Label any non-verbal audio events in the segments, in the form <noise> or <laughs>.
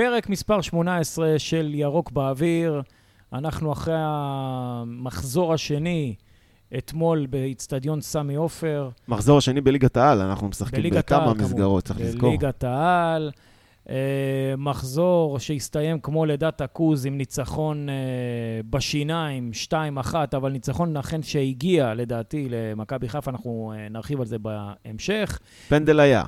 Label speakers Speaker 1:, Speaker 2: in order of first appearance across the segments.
Speaker 1: פרק מספר 18 של ירוק באוויר. אנחנו אחרי המחזור השני, אתמול באיצטדיון סמי עופר.
Speaker 2: מחזור השני בליגת העל, אנחנו משחקים בכמה מסגרות, צריך. לזכור.
Speaker 1: בליגת העל. אה, מחזור שהסתיים כמו לידת הכוז עם ניצחון אה, בשיניים, 2-1, אבל ניצחון אכן שהגיע, לדעתי, למכבי חיפה, אנחנו אה, נרחיב על זה בהמשך.
Speaker 2: פנדל היה.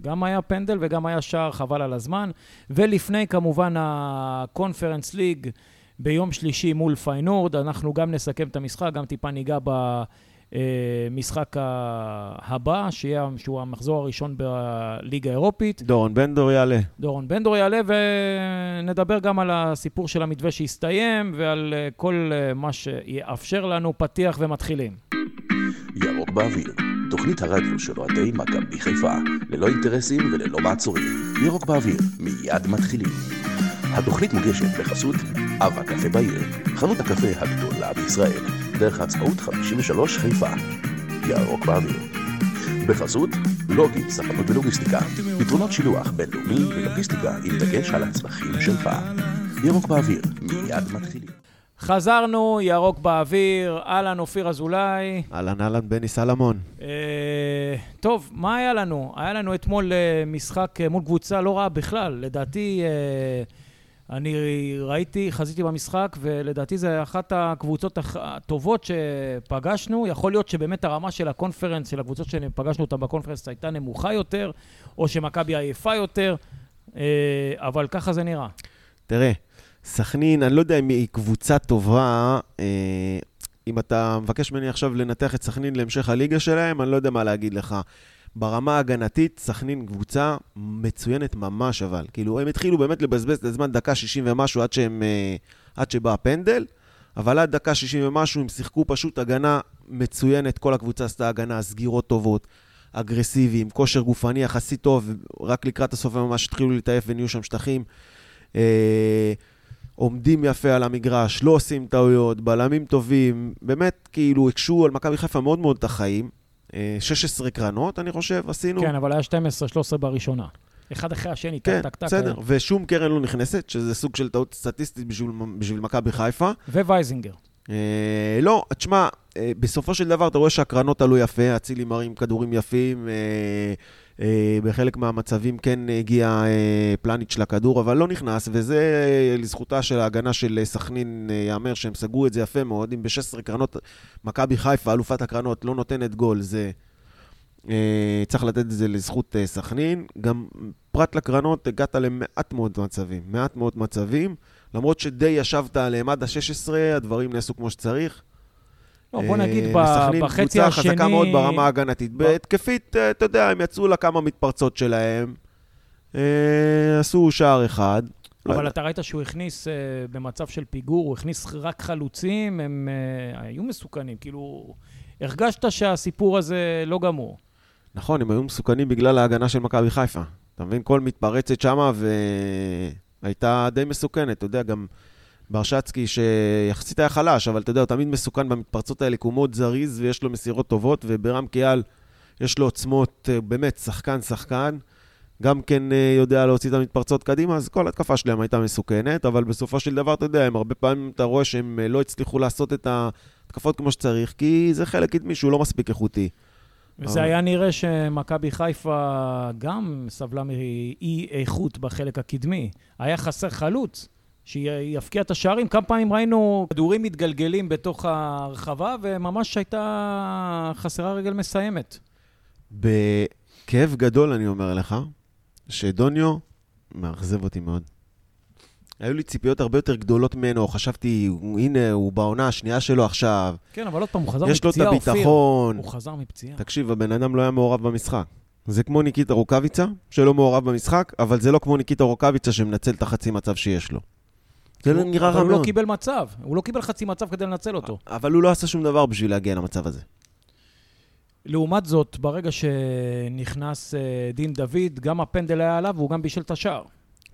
Speaker 1: גם היה פנדל וגם היה שער, חבל על הזמן. ולפני, כמובן, ה Conference League ביום שלישי מול פיינורד. אנחנו גם נסכם את המשחק, גם טיפה ניגע במשחק הבא, שיהיה, שהוא המחזור הראשון בליגה האירופית.
Speaker 2: דורון בנדור יעלה.
Speaker 1: דורון בנדור יעלה, ונדבר גם על הסיפור של המתווה שהסתיים, ועל כל מה שיאפשר לנו פתיח ומתחילים.
Speaker 3: ירוק באוויר, תוכנית הרדיו של אוהדי מכבי חיפה, ללא אינטרסים וללא מעצורים. ירוק באוויר, מיד מתחילים. התוכנית מוגשת בחסות אב הקפה בעיר, חנות הקפה הגדולה בישראל, דרך העצמאות 53 חיפה. ירוק באוויר. בחסות לוגי, ספנות ולוגיסטיקה, פתרונות שילוח בינלאומי ולוגיסטיקה עם דגש על הצרכים שלך. ירוק באוויר, מיד מתחילים.
Speaker 1: חזרנו, ירוק באוויר, אהלן, אופיר אזולאי.
Speaker 2: אהלן אהלן בני סלמון.
Speaker 1: אה, טוב, מה היה לנו? היה לנו אתמול אה, משחק אה, מול קבוצה לא רעה בכלל. לדעתי, אה, אני ראיתי, חזיתי במשחק, ולדעתי זו אחת הקבוצות הטובות שפגשנו. יכול להיות שבאמת הרמה של הקונפרנס, של הקבוצות שפגשנו אותן בקונפרנס, הייתה נמוכה יותר, או שמכבי עייפה יותר, אה, אבל ככה זה נראה.
Speaker 2: תראה, סכנין, אני לא יודע אם היא קבוצה טובה. אה, אם אתה מבקש ממני עכשיו לנתח את סכנין להמשך הליגה שלהם, אני לא יודע מה להגיד לך. ברמה ההגנתית, סכנין קבוצה מצוינת ממש, אבל. כאילו, הם התחילו באמת לבזבז את הזמן דקה 60 ומשהו עד, שהם, אה, עד שבא הפנדל, אבל עד דקה 60 ומשהו הם שיחקו פשוט הגנה מצוינת, כל הקבוצה עשתה הגנה, סגירות טובות, אגרסיביים, כושר גופני יחסית טוב, רק לקראת הסוף הם ממש התחילו להתעייף ונהיו שם שטחים. אה, עומדים יפה על המגרש, לא עושים טעויות, בלמים טובים, באמת, כאילו, הקשו על מכבי חיפה מאוד מאוד את החיים. אה, 16 קרנות, אני חושב, עשינו.
Speaker 1: כן, אבל היה 12-13 בראשונה. אחד אחרי השני, טק,
Speaker 2: כן,
Speaker 1: טק, טק.
Speaker 2: בסדר. ושום קרן לא נכנסת, שזה סוג של טעות סטטיסטית בשביל, בשביל מכבי חיפה.
Speaker 1: ווייזינגר.
Speaker 2: אה, לא, תשמע, אה, בסופו של דבר אתה רואה שהקרנות עלו יפה, אצילי מרים כדורים יפים, אה, אה, בחלק מהמצבים כן הגיע אה, פלניץ' לכדור, אבל לא נכנס, וזה אה, לזכותה של ההגנה של אה, סכנין, אה, ייאמר שהם סגרו את זה יפה מאוד. אם ב-16 קרנות מכבי חיפה, אלופת הקרנות, לא נותנת גול, זה... אה, צריך לתת את זה לזכות אה, סכנין. גם פרט לקרנות, הגעת למעט מאוד מצבים, מעט מאוד מצבים. למרות שדי ישבת עליהם עד ה-16, הדברים נעשו כמו שצריך.
Speaker 1: לא, בוא נגיד,
Speaker 2: אה,
Speaker 1: ב-
Speaker 2: לסכנין
Speaker 1: בחצי
Speaker 2: קבוצה
Speaker 1: השני...
Speaker 2: חזקה מאוד ברמה ההגנתית. בהתקפית, אה, אתה יודע, הם יצאו לכמה מתפרצות שלהם, אה, עשו שער אחד. לא
Speaker 1: אבל. אתה ראית שהוא הכניס, במצב של פיגור, הוא הכניס רק חלוצים, הם היו מסוכנים. כאילו, הרגשת שהסיפור הזה לא גמור.
Speaker 2: נכון, הם היו מסוכנים בגלל ההגנה של מכבי חיפה. אתה מבין? כל מתפרצת שמה והייתה די מסוכנת. אתה יודע, גם ברשצקי, שיחסית היה חלש, אבל אתה יודע, הוא תמיד מסוכן במתפרצות האלה, כי הוא מאוד זריז ויש לו מסירות טובות, וברם קיאל יש לו עוצמות, אה, באמת, שחקן-שחקן. גם כן אה, יודע להוציא את המתפרצות קדימה, אז כל התקפה שלהם הייתה מסוכנת, אבל בסופו של דבר, אתה יודע, הם הרבה פעמים, אתה רואה שהם אה, לא הצליחו לעשות את ההתקפות כמו שצריך, כי זה חלק קדמי שהוא לא מספיק איכותי.
Speaker 1: וזה
Speaker 2: אבל-
Speaker 1: היה נראה שמכבי חיפה גם סבלה מאי איכות בחלק הקדמי. היה חסר חלוץ שיפקיע את השערים. כמה פעמים ראינו כדורים מתגלגלים בתוך הרחבה, וממש הייתה חסרה רגל מסיימת.
Speaker 2: בכאב גדול אני אומר לך, שדוניו מאכזב אותי מאוד. היו לי ציפיות הרבה יותר גדולות ממנו, חשבתי, הנה, הוא בעונה השנייה שלו עכשיו,
Speaker 1: כן, אבל עוד פעם, הוא חזר
Speaker 2: יש לו את
Speaker 1: מפציעה, אופיר.
Speaker 2: הביטחון.
Speaker 1: הוא חזר מפציעה.
Speaker 2: תקשיב, הבן אדם לא היה מעורב במשחק. זה כמו ניקיטה רוקאביצה, שלא מעורב במשחק, אבל זה לא כמו ניקיטה רוקאביצה שמנצל את החצי מצב שיש לו. זה
Speaker 1: הוא-
Speaker 2: נראה
Speaker 1: אבל
Speaker 2: רע
Speaker 1: הוא לא
Speaker 2: מאוד.
Speaker 1: קיבל מצב. הוא לא קיבל חצי מצב כדי לנצל אותו.
Speaker 2: אבל הוא לא עשה שום דבר בשביל להגיע למצב הזה.
Speaker 1: לעומת זאת, ברגע שנכנס אה, דין דוד, גם הפנדל היה עליו והוא גם בישל את השער.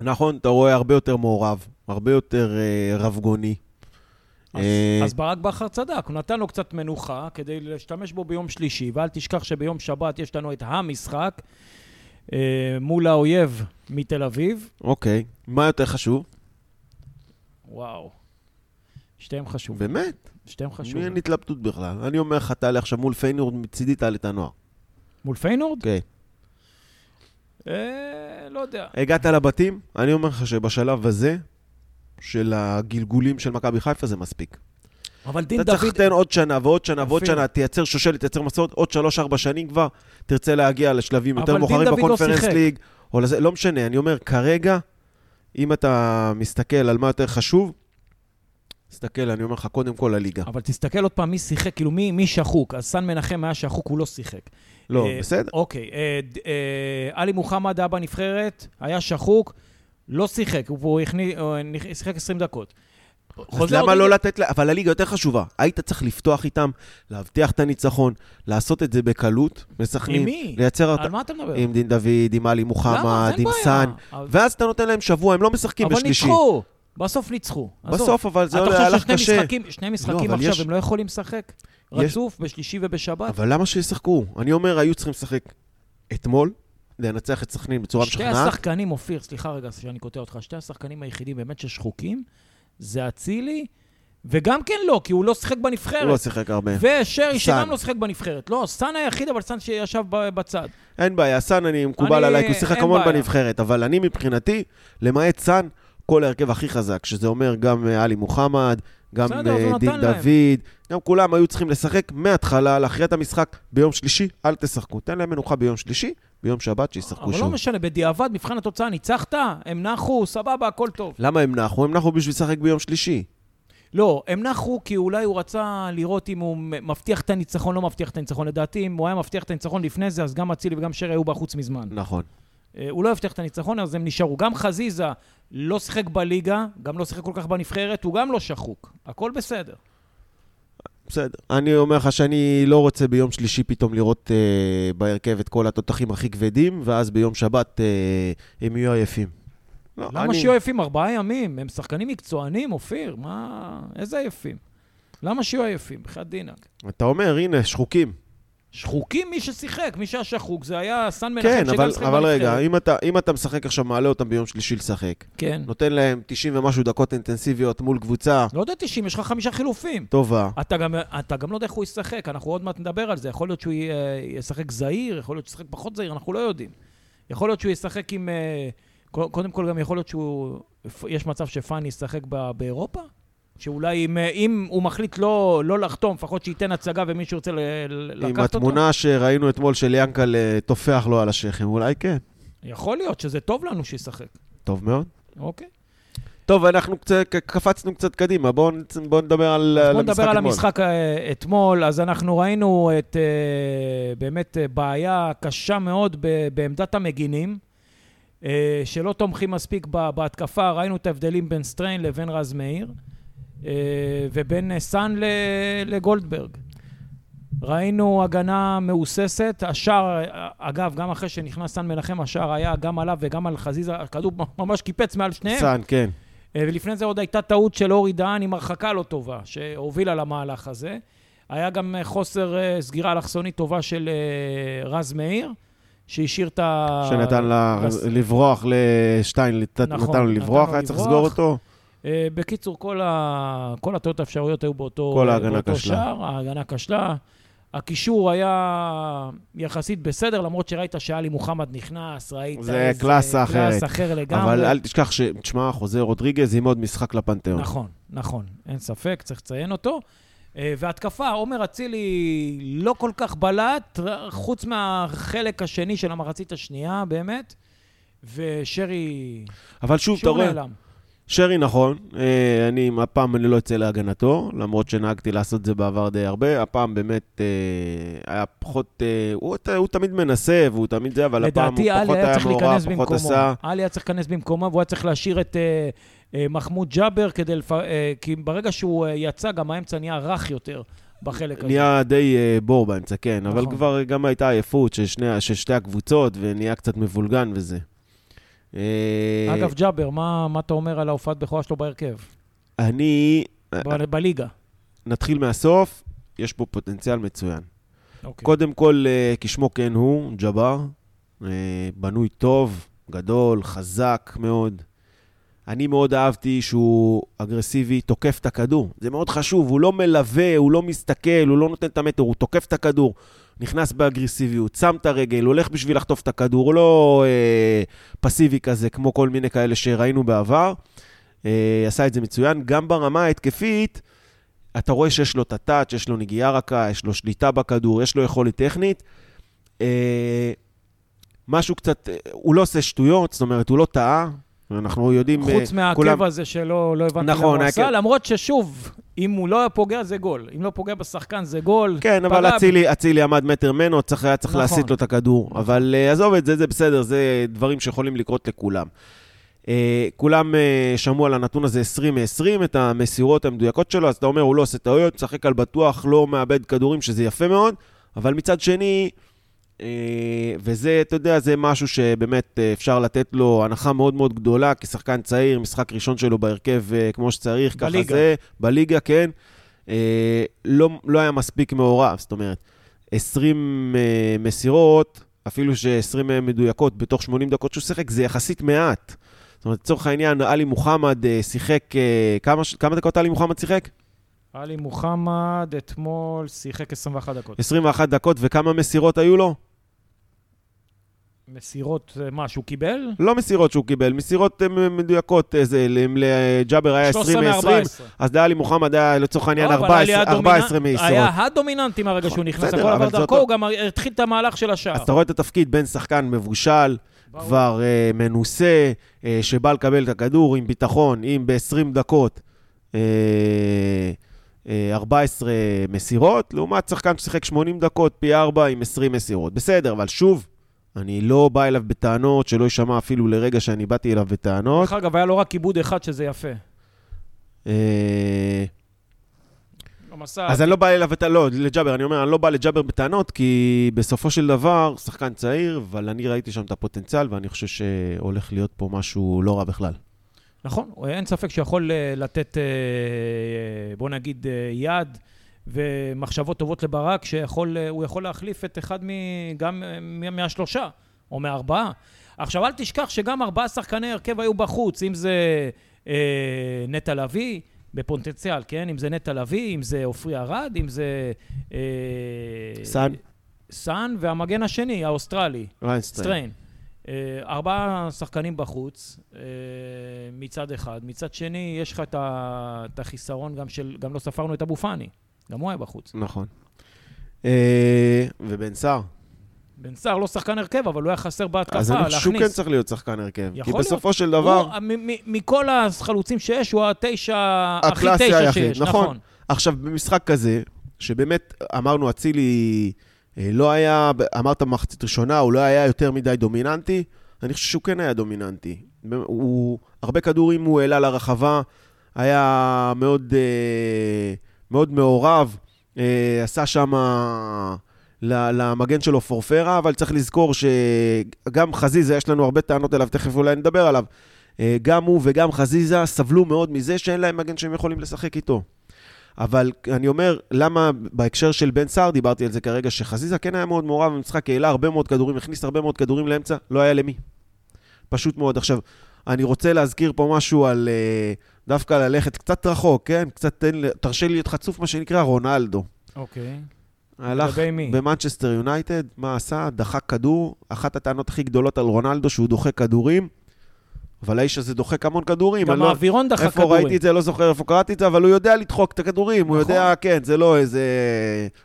Speaker 2: נכון, אתה רואה הרבה יותר מעורב, הרבה יותר אה, רבגוני.
Speaker 1: אז,
Speaker 2: אה,
Speaker 1: אז ברק בכר צדק, הוא נתן לו קצת מנוחה כדי להשתמש בו ביום שלישי, ואל תשכח שביום שבת יש לנו את המשחק. אה, מול האויב מתל אביב.
Speaker 2: אוקיי. מה יותר חשוב?
Speaker 1: וואו. שתיהם חשובים.
Speaker 2: באמת?
Speaker 1: שתיהם חשובים.
Speaker 2: אין התלבטות בכלל? אני אומר לך, תעלה עכשיו מול פיינורד, מצידי תעלה את הנוער.
Speaker 1: מול פיינורד?
Speaker 2: כן.
Speaker 1: אה, לא יודע.
Speaker 2: הגעת לבתים, אני אומר לך שבשלב הזה, של הגלגולים של מכבי חיפה, זה מספיק.
Speaker 1: אבל דין
Speaker 2: אתה צריך
Speaker 1: דוד...
Speaker 2: לתת עוד שנה ועוד שנה ועוד. שנה, תייצר שושלת, תייצר מסורת, עוד שלוש-ארבע שנים כבר, תרצה להגיע לשלבים יותר מאוחרים
Speaker 1: דוד לא
Speaker 2: בקונפרנס
Speaker 1: שיחק.
Speaker 2: ליג, או לזה, לא משנה, אני אומר, כרגע, אם אתה מסתכל על מה יותר חשוב, תסתכל, אני אומר לך, קודם כל הליגה.
Speaker 1: אבל תסתכל עוד פעם מי שיחק, כאילו מי, מי שחוק. אז סן מנחם היה שחוק, הוא לא שיחק.
Speaker 2: לא,
Speaker 1: אה,
Speaker 2: בסדר.
Speaker 1: אוקיי, אה, אה, עלי מוחמד היה בנבחרת, היה שחוק, לא שיחק, הוא- הוא הכני- הוא נכ- שיחק 20 דקות.
Speaker 2: אז למה לא לתת, לה- אבל הליגה יותר חשובה. היית צריך לפתוח איתם, להבטיח את הניצחון, לעשות את זה בקלות,
Speaker 1: עם
Speaker 2: מסכנין,
Speaker 1: מי?
Speaker 2: לייצר...
Speaker 1: על מה אתה מדבר?
Speaker 2: עם דין דוד, עם עלי? מוחמד, עם. סאן,
Speaker 1: אבל-
Speaker 2: ואז אתה נותן להם שבוע, הם לא משחקים
Speaker 1: אבל
Speaker 2: בשלישי.
Speaker 1: ניצחו, בסוף ניצחו.
Speaker 2: בסוף, אבל זה
Speaker 1: אתה
Speaker 2: עולה-
Speaker 1: חושב
Speaker 2: הלך
Speaker 1: ששני
Speaker 2: קשה.
Speaker 1: משחקים,
Speaker 2: אבל
Speaker 1: עכשיו הם לא יכולים לשחק? רצוף, בשלישי ובשבת?
Speaker 2: אבל למה שישחקו? אני אומר, היו צריכים לשחק אתמול, לנצח את סכנין בצורה
Speaker 1: שתי
Speaker 2: משכנעת.
Speaker 1: השחקנים, אופיר, סליחה רגע שאני קוטע אותך, שתי השחקנים היחידים באמת ששחוקים, זה אצילי, וגם כן לא, כי הוא לא שיחק בנבחרת.
Speaker 2: הוא לא שיחק הרבה.
Speaker 1: ושרי. שגם לא שיחק בנבחרת. לא, סאן היחיד, אבל סאן שישב בצד.
Speaker 2: אין בעיה, סאן, אני מקובל
Speaker 1: אני-
Speaker 2: עליי, כי הוא שיחק המון. בנבחרת, אבל אני מבחינתי, למעט סאן, כל ההרכב הכי חזק, שזה אומר גם אה, עלי מוחמד, גם
Speaker 1: בסדר,
Speaker 2: אה, דין
Speaker 1: נתן להם.
Speaker 2: דוד, גם כולם היו צריכים לשחק מההתחלה, להכריע את המשחק ביום שלישי, אל תשחקו. תן להם מנוחה ביום שלישי, ביום שבת שישחקו
Speaker 1: אבל לא
Speaker 2: שוב.
Speaker 1: משנה, בדיעבד, מבחן התוצאה, ניצחת, הם נחו, סבבה, הכל טוב.
Speaker 2: למה הם נחו? הם נחו בשביל לשחק ביום שלישי.
Speaker 1: לא, הם נחו כי אולי הוא רצה לראות אם הוא מבטיח את הניצחון, לא מבטיח את הניצחון. לדעתי, אם הוא היה מבטיח את הניצחון לפני זה, אז גם אצילי וגם שרי היו בחוץ מזמן.
Speaker 2: נכון.
Speaker 1: אה, הוא לא הבטיח את הניצחון, אז הם נשארו. גם חזיזה לא שיחק בליגה, גם לא שיחק כל כך בנבחרת, הוא גם לא שחוק. הכל בסדר.
Speaker 2: בסדר. אני אומר לך שאני לא רוצה ביום שלישי פתאום לראות אה, בהרכב את כל התותחים הכי כבדים, ואז ביום שבת אה, הם יהיו עייפים. לא,
Speaker 1: למה
Speaker 2: אני-
Speaker 1: שיהיו עייפים ארבעה ימים? הם שחקנים מקצוענים, אופיר, מה... איזה עייפים? למה שיהיו עייפים? בחייאת דינק.
Speaker 2: אתה אומר, הנה, שחוקים.
Speaker 1: שחוקים מי ששיחק, מי שהיה שחוק, זה היה סן מנחם
Speaker 2: כן,
Speaker 1: שגם
Speaker 2: אבל,
Speaker 1: שיחק
Speaker 2: אבל רגע. אם אתה, אם אתה משחק עכשיו, מעלה אותם ביום שלישי לשחק,
Speaker 1: כן.
Speaker 2: נותן להם 90 ומשהו דקות אינטנסיביות מול קבוצה
Speaker 1: לא יודע 90, יש לך חמישה חילופים.
Speaker 2: טובה,
Speaker 1: אתה גם, אתה גם לא יודע איך הוא ישחק, אנחנו עוד מעט נדבר על זה. יכול להיות שהוא ישחק זהיר, יכול להיות שהוא ישחק פחות זהיר, אנחנו לא יודעים. יכול להיות שהוא ישחק עם... אה, קו- קודם כל, גם יכול להיות שהוא... יש מצב שפאני ישחק באירופה? שאולי אם, אה, אם הוא מחליט לא, לא לחתום, לפחות שייתן הצגה ל- ל- לקחת
Speaker 2: עם
Speaker 1: אותו?
Speaker 2: התמונה שראינו אתמול של ינקל אה, טופח לו על השכם, אולי כן.
Speaker 1: יכול להיות שזה טוב לנו שישחק.
Speaker 2: טוב מאוד.
Speaker 1: אוקיי.
Speaker 2: טוב, אנחנו קצת, קפצנו קצת קדימה, בואו בוא נדבר על, על
Speaker 1: בואו
Speaker 2: המשחק
Speaker 1: נדבר על
Speaker 2: אתמול.
Speaker 1: המשחק אה, אתמול. אז אנחנו ראינו את באמת בעיה קשה מאוד בעמדת המגינים, שלא תומכים מספיק בהתקפה. ראינו את ההבדלים בין סטריין לבין רז מאיר, ובין אה, סאן לגולדברג. ראינו הגנה מהוססת, השער, אה, אגב, גם אחרי שנכנס סאן מנחם, השער היה גם עליו וגם על חזיזה, הכדור ממש קיפץ מעל שניהם.
Speaker 2: סאן, כן.
Speaker 1: אה, ולפני זה עוד הייתה טעות של אורי דהן עם הרחקה לא טובה, שהובילה למהלך הזה. היה גם אה, חוסר אה, סגירה אלכסונית טובה של אה, רז מאיר, שהשאיר את ה...
Speaker 2: שנתן לה
Speaker 1: רס-
Speaker 2: לברוח לשטיין,
Speaker 1: נכון,
Speaker 2: נתן לו
Speaker 1: נתן
Speaker 2: לברוח, היה צריך. לסגור אותו.
Speaker 1: אה, בקיצור, כל, ה... כל הטעויות האפשריות היו באותו,
Speaker 2: כל ההגנה
Speaker 1: באותו
Speaker 2: כשלה.
Speaker 1: שער, ההגנה כשלה. הקישור היה יחסית בסדר, למרות שראית שאלי מוחמד נכנס, ראית
Speaker 2: זה
Speaker 1: איזה
Speaker 2: קלאסה אחרת.
Speaker 1: קלאס אחר לגמרי.
Speaker 2: אבל אל תשכח ש... תשמע, חוזה רודריגז עם עוד משחק לפנתיאון.
Speaker 1: נכון, נכון, אין ספק, צריך לציין אותו. אה, והתקפה, עומר אצילי לא כל כך בלט, חוץ מהחלק השני של המחצית השנייה, באמת. ושרי...
Speaker 2: אבל שוב, אתה רואה,
Speaker 1: נעלם.
Speaker 2: שרי נכון, אה, אני, הפעם אני לא אצא להגנתו, למרות שנהגתי לעשות את זה בעבר די הרבה, הפעם באמת אה, היה פחות, אה, הוא, הוא תמיד מנסה והוא תמיד זה, אבל הפעם הוא
Speaker 1: לדעתי, עלי
Speaker 2: פחות
Speaker 1: היה
Speaker 2: מעורב, פחות. עשה.
Speaker 1: עלי היה צריך להיכנס במקומו, והוא היה צריך להשאיר את מחמוד ג'אבר כדי לפ... כי ברגע שהוא יצא, גם האמצע נהיה רך יותר בחלק הזה.
Speaker 2: נהיה די אה, בור באמצע, כן, אבל
Speaker 1: נכון.
Speaker 2: כבר גם הייתה עייפות של, שני, של שתי הקבוצות, ונהיה קצת מבולגן וזה. אה,
Speaker 1: אגב, ג'אבר, מה, מה אתה אומר על ההופעת בכורה שלו בהרכב?
Speaker 2: אני,
Speaker 1: ב- בליגה.
Speaker 2: נתחיל מהסוף, יש פה פוטנציאל מצוין.
Speaker 1: אוקיי.
Speaker 2: קודם כל, אה, כשמו כן הוא, ג'אבר, אה, בנוי טוב, גדול, חזק מאוד. אני מאוד אהבתי שהוא אגרסיבי, תוקף את הכדור. זה מאוד חשוב, הוא לא מלווה, הוא לא מסתכל, הוא לא נותן את המטר, הוא תוקף את הכדור. נכנס באגרסיביות, שם את הרגל, הולך בשביל לחטוף את הכדור, הוא לא אה, פסיבי כזה, כמו כל מיני כאלה שראינו בעבר. אה, עשה את זה מצוין. גם ברמה ההתקפית, אתה רואה שיש לו את הטאץ', יש לו נגיעה רכה, יש לו שליטה בכדור, יש לו יכולת טכנית. אה, משהו קצת, אה, הוא לא עושה שטויות, זאת אומרת, הוא לא טעה. אנחנו יודעים...
Speaker 1: חוץ
Speaker 2: אה,
Speaker 1: מהעקב
Speaker 2: כולם-
Speaker 1: הזה שלא לא הבנתי
Speaker 2: נכון,
Speaker 1: למה הוא. עשה, למרות ששוב, אם הוא לא היה פוגע זה גול. אם לא פוגע בשחקן זה גול.
Speaker 2: כן, אבל אצילי, אצילי עמד מטר ממנו, צריך, היה צריך
Speaker 1: נכון.
Speaker 2: להסיט לו את הכדור. אבל uh, עזוב את זה, זה בסדר, זה דברים שיכולים לקרות לכולם. Uh, כולם uh, שמעו על הנתון הזה 20 מ-20, את המסירות המדויקות שלו, אז אתה אומר, הוא לא עושה טעויות, משחק על בטוח, לא מאבד כדורים, שזה יפה מאוד, אבל מצד שני, וזה, אתה יודע, זה משהו שבאמת uh, אפשר לתת לו הנחה מאוד מאוד גדולה, כשחקן צעיר, משחק ראשון שלו בהרכב uh, כמו שצריך, ככה
Speaker 1: בליגה.
Speaker 2: זה, בליגה, כן. אה, לא, לא היה מספיק מעורב, זאת אומרת, 20 אה, מסירות, אפילו ש-20 מהן מדויקות בתוך 80 דקות שהוא שיחק, זה יחסית מעט. זאת אומרת, לצורך העניין, עלי מוחמד אה, שיחק, אה, כמה, כמה דקות עלי מוחמד שיחק?
Speaker 1: עלי מוחמד אתמול שיחק 21 דקות.
Speaker 2: 21 דקות, וכמה מסירות היו לו?
Speaker 1: מסירות, אה, מה, שהוא קיבל?
Speaker 2: לא מסירות שהוא קיבל, מסירות אה, מדויקות, איזה, ל- לג'אבר היה 20
Speaker 1: 13
Speaker 2: מ-20,
Speaker 1: מ-14.
Speaker 2: אז לעלי מוחמד היה לצורך העניין
Speaker 1: לא, אבל
Speaker 2: 14
Speaker 1: עלי
Speaker 2: 14
Speaker 1: הדומיננט-
Speaker 2: מסירות.
Speaker 1: היה הדומיננטי מהרגע שהוא נכנס,
Speaker 2: בסדר,
Speaker 1: הכל עבר דרכו, הוא גם התחיל את המהלך של השער.
Speaker 2: אז אתה רואה את התפקיד בין שחקן מבושל. כבר מנוסה, שבא לקבל את הכדור עם ביטחון, אם ב-20 דקות uh, uh, 14 מסירות, לעומת שחקן ששיחק 80 דקות פי 4 עם 20 מסירות. בסדר, אבל שוב, אני לא בא אליו בטענות, שלא יישמע אפילו לרגע שאני באתי אליו בטענות.
Speaker 1: דרך אגב, היה לו רק עיבוד אחד שזה יפה.
Speaker 2: Uh,
Speaker 1: המסע...
Speaker 2: אז אני לא בא אליו לא, לג'אבר, אני אומר, אני לא בא לג'אבר בטענות, כי בסופו של דבר, שחקן צעיר, אבל אני ראיתי שם את הפוטנציאל, ואני חושב שהולך להיות פה משהו לא רע בכלל.
Speaker 1: נכון, אין ספק שיכול אה, לתת, אה, אה, בוא נגיד, אה, יד ומחשבות טובות לברק, שהוא יכול להחליף את אחד מ, גם אה, מהשלושה, או מהארבעה. עכשיו, אל תשכח שגם ארבעה שחקני הרכב היו בחוץ, אם זה אה, נטע לביא, בפוטנציאל, כן? אם זה נטע לביא, אם זה עופרי ארד, אם זה... אה,
Speaker 2: סאן.
Speaker 1: סאן, והמגן השני, האוסטרלי.
Speaker 2: ריינסטיין.
Speaker 1: סטריין. אה, ארבעה שחקנים בחוץ, אה, מצד אחד. מצד שני, יש לך את החיסרון גם של, גם לא ספרנו את אבו פאני. גם הוא היה בחוץ.
Speaker 2: נכון. אה, ובן סער.
Speaker 1: בן סער לא שחקן הרכב, אבל הוא היה חסר בהתקפה,
Speaker 2: אז אני
Speaker 1: להכניס.
Speaker 2: חושב שהוא כן צריך להיות שחקן הרכב. כי
Speaker 1: יכול להיות.
Speaker 2: בסופו של דבר,
Speaker 1: הוא, מ- מ- מכל החלוצים שיש, הוא התשע, הכי תשע שיש,
Speaker 2: נכון.
Speaker 1: נכון.
Speaker 2: עכשיו, במשחק כזה, שבאמת, אמרנו, אצילי אה, לא היה, אמרת במחצית ראשונה, הוא לא היה יותר מדי דומיננטי, אני חושב שהוא כן היה דומיננטי. הוא, הרבה כדורים הוא העלה לרחבה, היה מאוד, אה, מאוד מעורב, אה, עשה שם למגן שלו פורפרה, אבל צריך לזכור שגם חזיזה, יש לנו הרבה טענות אליו, תכף אולי נדבר עליו. אה, גם הוא וגם חזיזה סבלו מאוד מזה שאין להם מגן שהם יכולים לשחק איתו. אבל אני אומר, למה בהקשר של בן סער, דיברתי על זה כרגע, שחזיזה כן היה מאוד מעורב במשחק, העלה הרבה מאוד כדורים, הכניס הרבה מאוד כדורים לאמצע, לא היה למי. פשוט מאוד. עכשיו, אני רוצה להזכיר פה משהו על אה, דווקא ללכת קצת רחוק, כן? קצת, תן, תרשה לי להיות חצוף, מה שנקרא רונלדו.
Speaker 1: אוקיי.
Speaker 2: הלך? במנצ'סטר יונייטד, מה עשה? דחק כדור. אחת הטענות הכי גדולות על רונלדו, שהוא דוחק כדורים, אבל האיש הזה דוחק המון כדורים.
Speaker 1: גם
Speaker 2: לא-
Speaker 1: האווירון דחק
Speaker 2: איפה
Speaker 1: כדורים.
Speaker 2: ראיתי את זה, לא זוכר איפה קראתי את זה, אבל הוא יודע לדחוק את הכדורים, הוא
Speaker 1: נכון.
Speaker 2: יודע, כן, זה לא איזה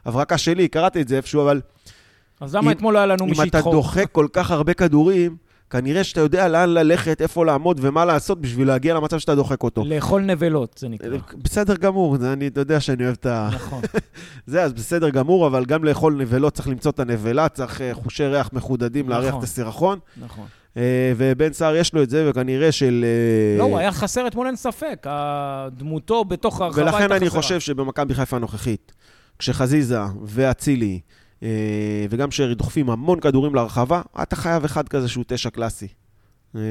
Speaker 2: הברקה שלי, קראתי את זה איפשהו, אבל
Speaker 1: אז למה
Speaker 2: אם-
Speaker 1: אתמול לא היה לנו מי
Speaker 2: אם אתה
Speaker 1: שידחוק?
Speaker 2: דוחק כל כך הרבה כדורים, כנראה שאתה יודע לאן ללכת, איפה לעמוד ומה לעשות בשביל להגיע למצב שאתה דוחק אותו.
Speaker 1: לאכול נבלות, זה נקרא.
Speaker 2: בסדר גמור, זה- אני, יודע שאני אוהב את ה...
Speaker 1: נכון. <laughs>
Speaker 2: זה, אז בסדר גמור, אבל גם לאכול נבלות צריך למצוא את הנבלה, צריך אה, חושי ריח מחודדים להריח
Speaker 1: נכון.
Speaker 2: את הסירחון,
Speaker 1: נכון.
Speaker 2: אה, ובן סער יש לו את זה, וכנראה של... אה,
Speaker 1: לא, הוא היה חסר אתמול, אין ספק. דמותו בתוך הרחבה הייתה חסרה.
Speaker 2: ולכן אני חושב שבמכבי חיפה הנוכחית, כשחזיזה ואצילי אה, וגם שרי דוחפים המון כדורים לרחבה, אתה חייב אחד כזה שהוא תשע קלאסי. אה,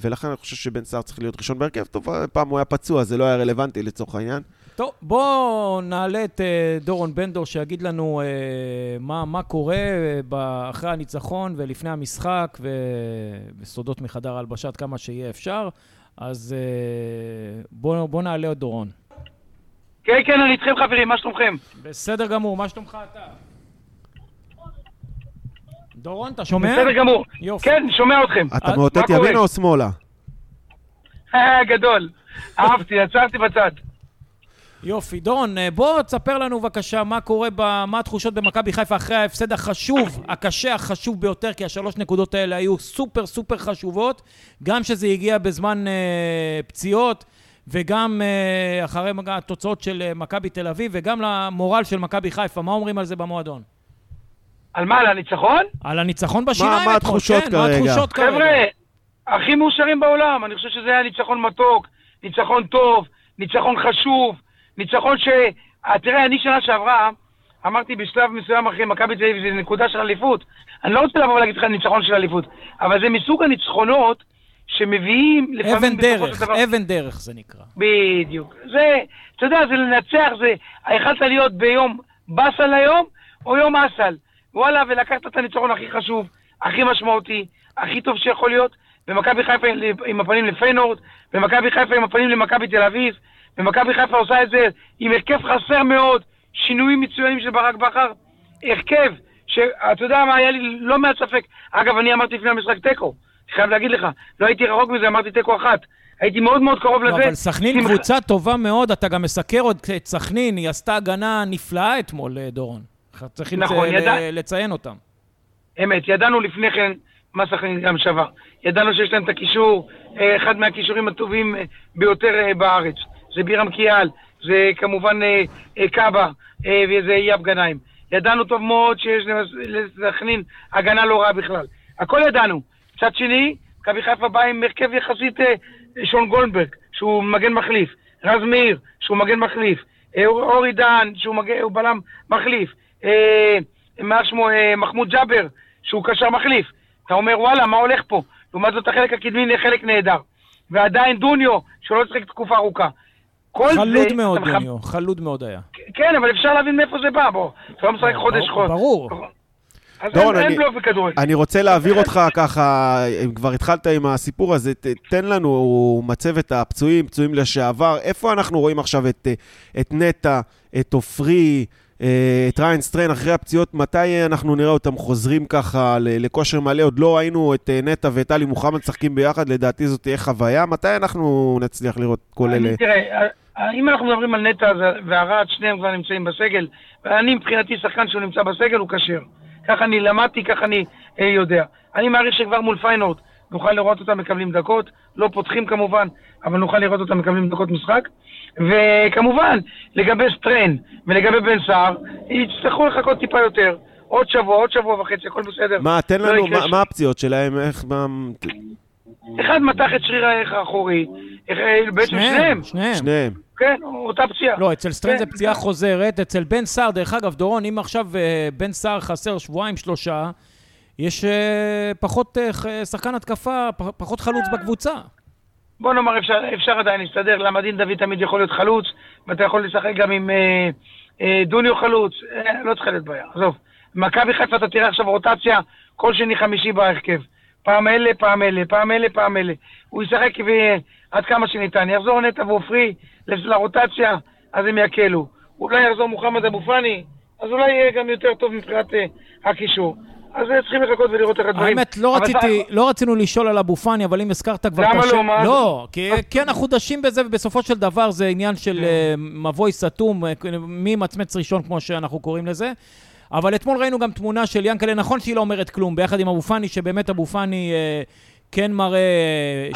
Speaker 2: ולכן אני חושב שבן סער צריך להיות ראשון בהרכב. טוב, פעם הוא היה פצוע, זה לא היה רלוונטי לצורך העניין.
Speaker 1: טוב, בואו נעלה את אה, דורון בנדור שיגיד לנו אה, מה, מה קורה אה, אחרי הניצחון ולפני המשחק וסודות מחדר ההלבשה עד כמה שיהיה אפשר. אז אה, בואו בוא נעלה את דורון.
Speaker 4: כן, כן, אני איתכם חברים, מה שלומכם?
Speaker 1: בסדר גמור, מה שלומך אתה? דורון, אתה שומע?
Speaker 4: בסדר גמור.
Speaker 1: יופי.
Speaker 4: כן, שומע אתכם.
Speaker 2: אתה מאותת? ימינה או שמאלה?
Speaker 4: אה, גדול. אהבתי, עצרתי בצד.
Speaker 1: יופי. דורון, אה, בוא תספר לנו בבקשה מה קורה, ב... מה התחושות במכבי חיפה אחרי ההפסד החשוב, הקשה, החשוב ביותר, כי השלוש נקודות האלה היו סופר סופר חשובות, גם שזה הגיע בזמן אה, פציעות, וגם אה, אחרי התוצאות של אה, מכבי תל אביב, וגם למורל של מכבי חיפה. מה אומרים על זה במועדון?
Speaker 4: על מה, על הניצחון?
Speaker 1: על הניצחון בשיניים
Speaker 2: מה
Speaker 1: אתמול,
Speaker 2: התחושות
Speaker 1: כן,
Speaker 2: כרגע?
Speaker 1: מה התחושות כרגע?
Speaker 4: חבר'ה, הכי מאושרים בעולם. אני חושב שזה היה ניצחון מתוק, ניצחון טוב, ניצחון חשוב, ניצחון ש... אה, תראה, אני שנה שעברה, אמרתי בשלב מסוים אחרי מכבי תל אביב, זה נקודה של אליפות. אני לא רוצה לבוא ולהגיד לך ניצחון של אליפות, אבל זה מסוג הניצחונות שמביאים לפעמים...
Speaker 1: אבן דרך,
Speaker 4: דבר-
Speaker 1: אבן דרך זה נקרא.
Speaker 4: בדיוק. זה, אתה יודע, זה לנצח, זה, יכלת להיות ביום באסל היום, או יום אסל. וואלה, ולקחת את הניצחון הכי חשוב, הכי משמעותי, הכי טוב שיכול להיות, ומכבי חיפה עם הפנים לפיינורד, ומכבי חיפה עם הפנים למכבי תל אביב, ומכבי חיפה עושה את זה עם הרכב חסר מאוד, שינויים מצוינים של ברק בכר, הרכב, שאתה יודע מה, היה לי לא מעט ספק. אגב, אני אמרתי לפני המשחק תיקו, חייב להגיד לך, לא הייתי רחוק מזה, אמרתי תיקו אחת. הייתי מאוד מאוד קרוב
Speaker 1: לא,
Speaker 4: לזה.
Speaker 1: אבל סכנין קבוצה טובה מאוד, אתה גם מסקר עוד את סכנין, היא עשתה הגנה נפלאה אתמול, אה, דורון. צריכים
Speaker 4: נכון,
Speaker 1: לצ-
Speaker 4: ידע-
Speaker 1: לציין אותם.
Speaker 4: אמת, ידענו לפני כן מה סכנין גם שווה. ידענו שיש להם את הקישור, אה, אחד מהקישורים הטובים אה, ביותר אה, בארץ. זה בירם קיאל, זה כמובן קאבה וזה אייב גנאים. ידענו טוב מאוד שיש לסכנין הגנה לא רעה בכלל. הכל ידענו. מצד שני, מכבי חיפה באה עם הרכב יחסית שון גולדברג, שהוא מגן מחליף, רז מאיר, שהוא מגן מחליף, אור- אורי דהן, שהוא מגן, הוא בלם מחליף, מה שמו, אה, מחמוד ג'אבר, שהוא קשר מחליף. אתה אומר, וואלה, מה הולך פה? לעומת זאת, החלק הקדמי חלק נהדר. ועדיין דוניו, שלא שיחק תקופה ארוכה. כל
Speaker 1: חלוד
Speaker 4: זה,
Speaker 1: מאוד, דוניו, חלוד מאוד היה.
Speaker 4: כן, אבל אפשר להבין מאיפה זה בא, בוא. אתה לא משחק חודש
Speaker 1: ברור,
Speaker 4: חודש.
Speaker 1: ברור.
Speaker 4: אז
Speaker 2: דורון,
Speaker 4: אין-
Speaker 2: אני-
Speaker 4: אין בלוף בכדורגל.
Speaker 2: אני רוצה להעביר אותך ככה, אם כבר התחלת עם הסיפור הזה, ת- תן לנו מצבת הפצועים, פצועים לשעבר, איפה אנחנו רואים עכשיו את, אה, את נטע, את עופרי, אה, את ריין סטריין אחרי הפציעות, מתי אנחנו נראה אותם חוזרים ככה לכושר מלא? עוד לא ראינו את אה, נטע ואת עלי מוחמד משחקים ביחד, לדעתי זאת תהיה חוויה. מתי אנחנו נצליח לראות כל אלה?
Speaker 4: תראה, אה, אם אנחנו מדברים על נטע וארד, שניהם כבר נמצאים בסגל, ואני מבחינתי שחקן שהוא נמצא בסגל הוא כשיר. ככה אני למדתי, ככה אני אה, יודע. אני מעריך שכבר מול פיינורד נוכל לראות אותם מקבלים דקות, לא פותחים כמובן, אבל נוכל לראות אותם מקבלים דקות משחק. וכמובן, לגבי סטריין ולגבי בן סער, יצטרכו לחכות טיפה יותר. עוד שבוע, עוד שבוע וחצי, הכל בסדר.
Speaker 2: מה, תן
Speaker 4: לא
Speaker 2: לנו,
Speaker 4: יקרה
Speaker 2: מה,
Speaker 4: ש-
Speaker 2: מה הפציעות שלהם? איך, מה...
Speaker 4: אחד מתח את שריר הערך האחורי, בעצם שניהם,
Speaker 1: שניהם.
Speaker 2: שניהם.
Speaker 4: כן, אותה פציעה.
Speaker 1: לא, אצל סטריין זה
Speaker 4: כן.
Speaker 1: פציעה חוזרת, אצל בן סער, דרך אגב, דורון, אם עכשיו אה, בן סער חסר שבועיים, שלושה, יש אה, פחות אה, שחקן התקפה, פחות חלוץ בקבוצה.
Speaker 4: בוא נאמר, אפשר, אפשר עדיין להסתדר, למה דין דוד תמיד יכול להיות חלוץ, ואתה יכול לשחק גם עם אה, אה, דוניו חלוץ, אה, לא צריכה להיות בעיה, עזוב. מכבי חיפה, אתה תראה עכשיו רוטציה, כל שני חמישי בהרכב. פעם אלה, פעם אלה, פעם אלה, פעם אלה. הוא ישחק ו- עד כמה שניתן. יחזור נטע ועופרי לרוטציה, אז הם יקלו. אולי יחזור מוחמד אבו פאני, אז אולי יהיה גם יותר טוב מבחינת אה, הקישור. אז צריכים לחכות ולראות איך הדברים.
Speaker 1: האמת, לא רציתי, לא רצינו לשאול על אבו פאני, אבל אם הזכרת כבר
Speaker 4: למה
Speaker 1: השם...
Speaker 4: לא? מה?
Speaker 1: לא, כי כי אנחנו דשים בזה, ובסופו של דבר זה עניין של אה, מבוי סתום, אה, מי מצמץ ראשון, כמו שאנחנו קוראים לזה. אבל אתמול ראינו גם תמונה של ינקלה, נכון שהיא לא אומרת כלום, ביחד עם אבו פאני, שבאמת אבו פאני אה, כן מראה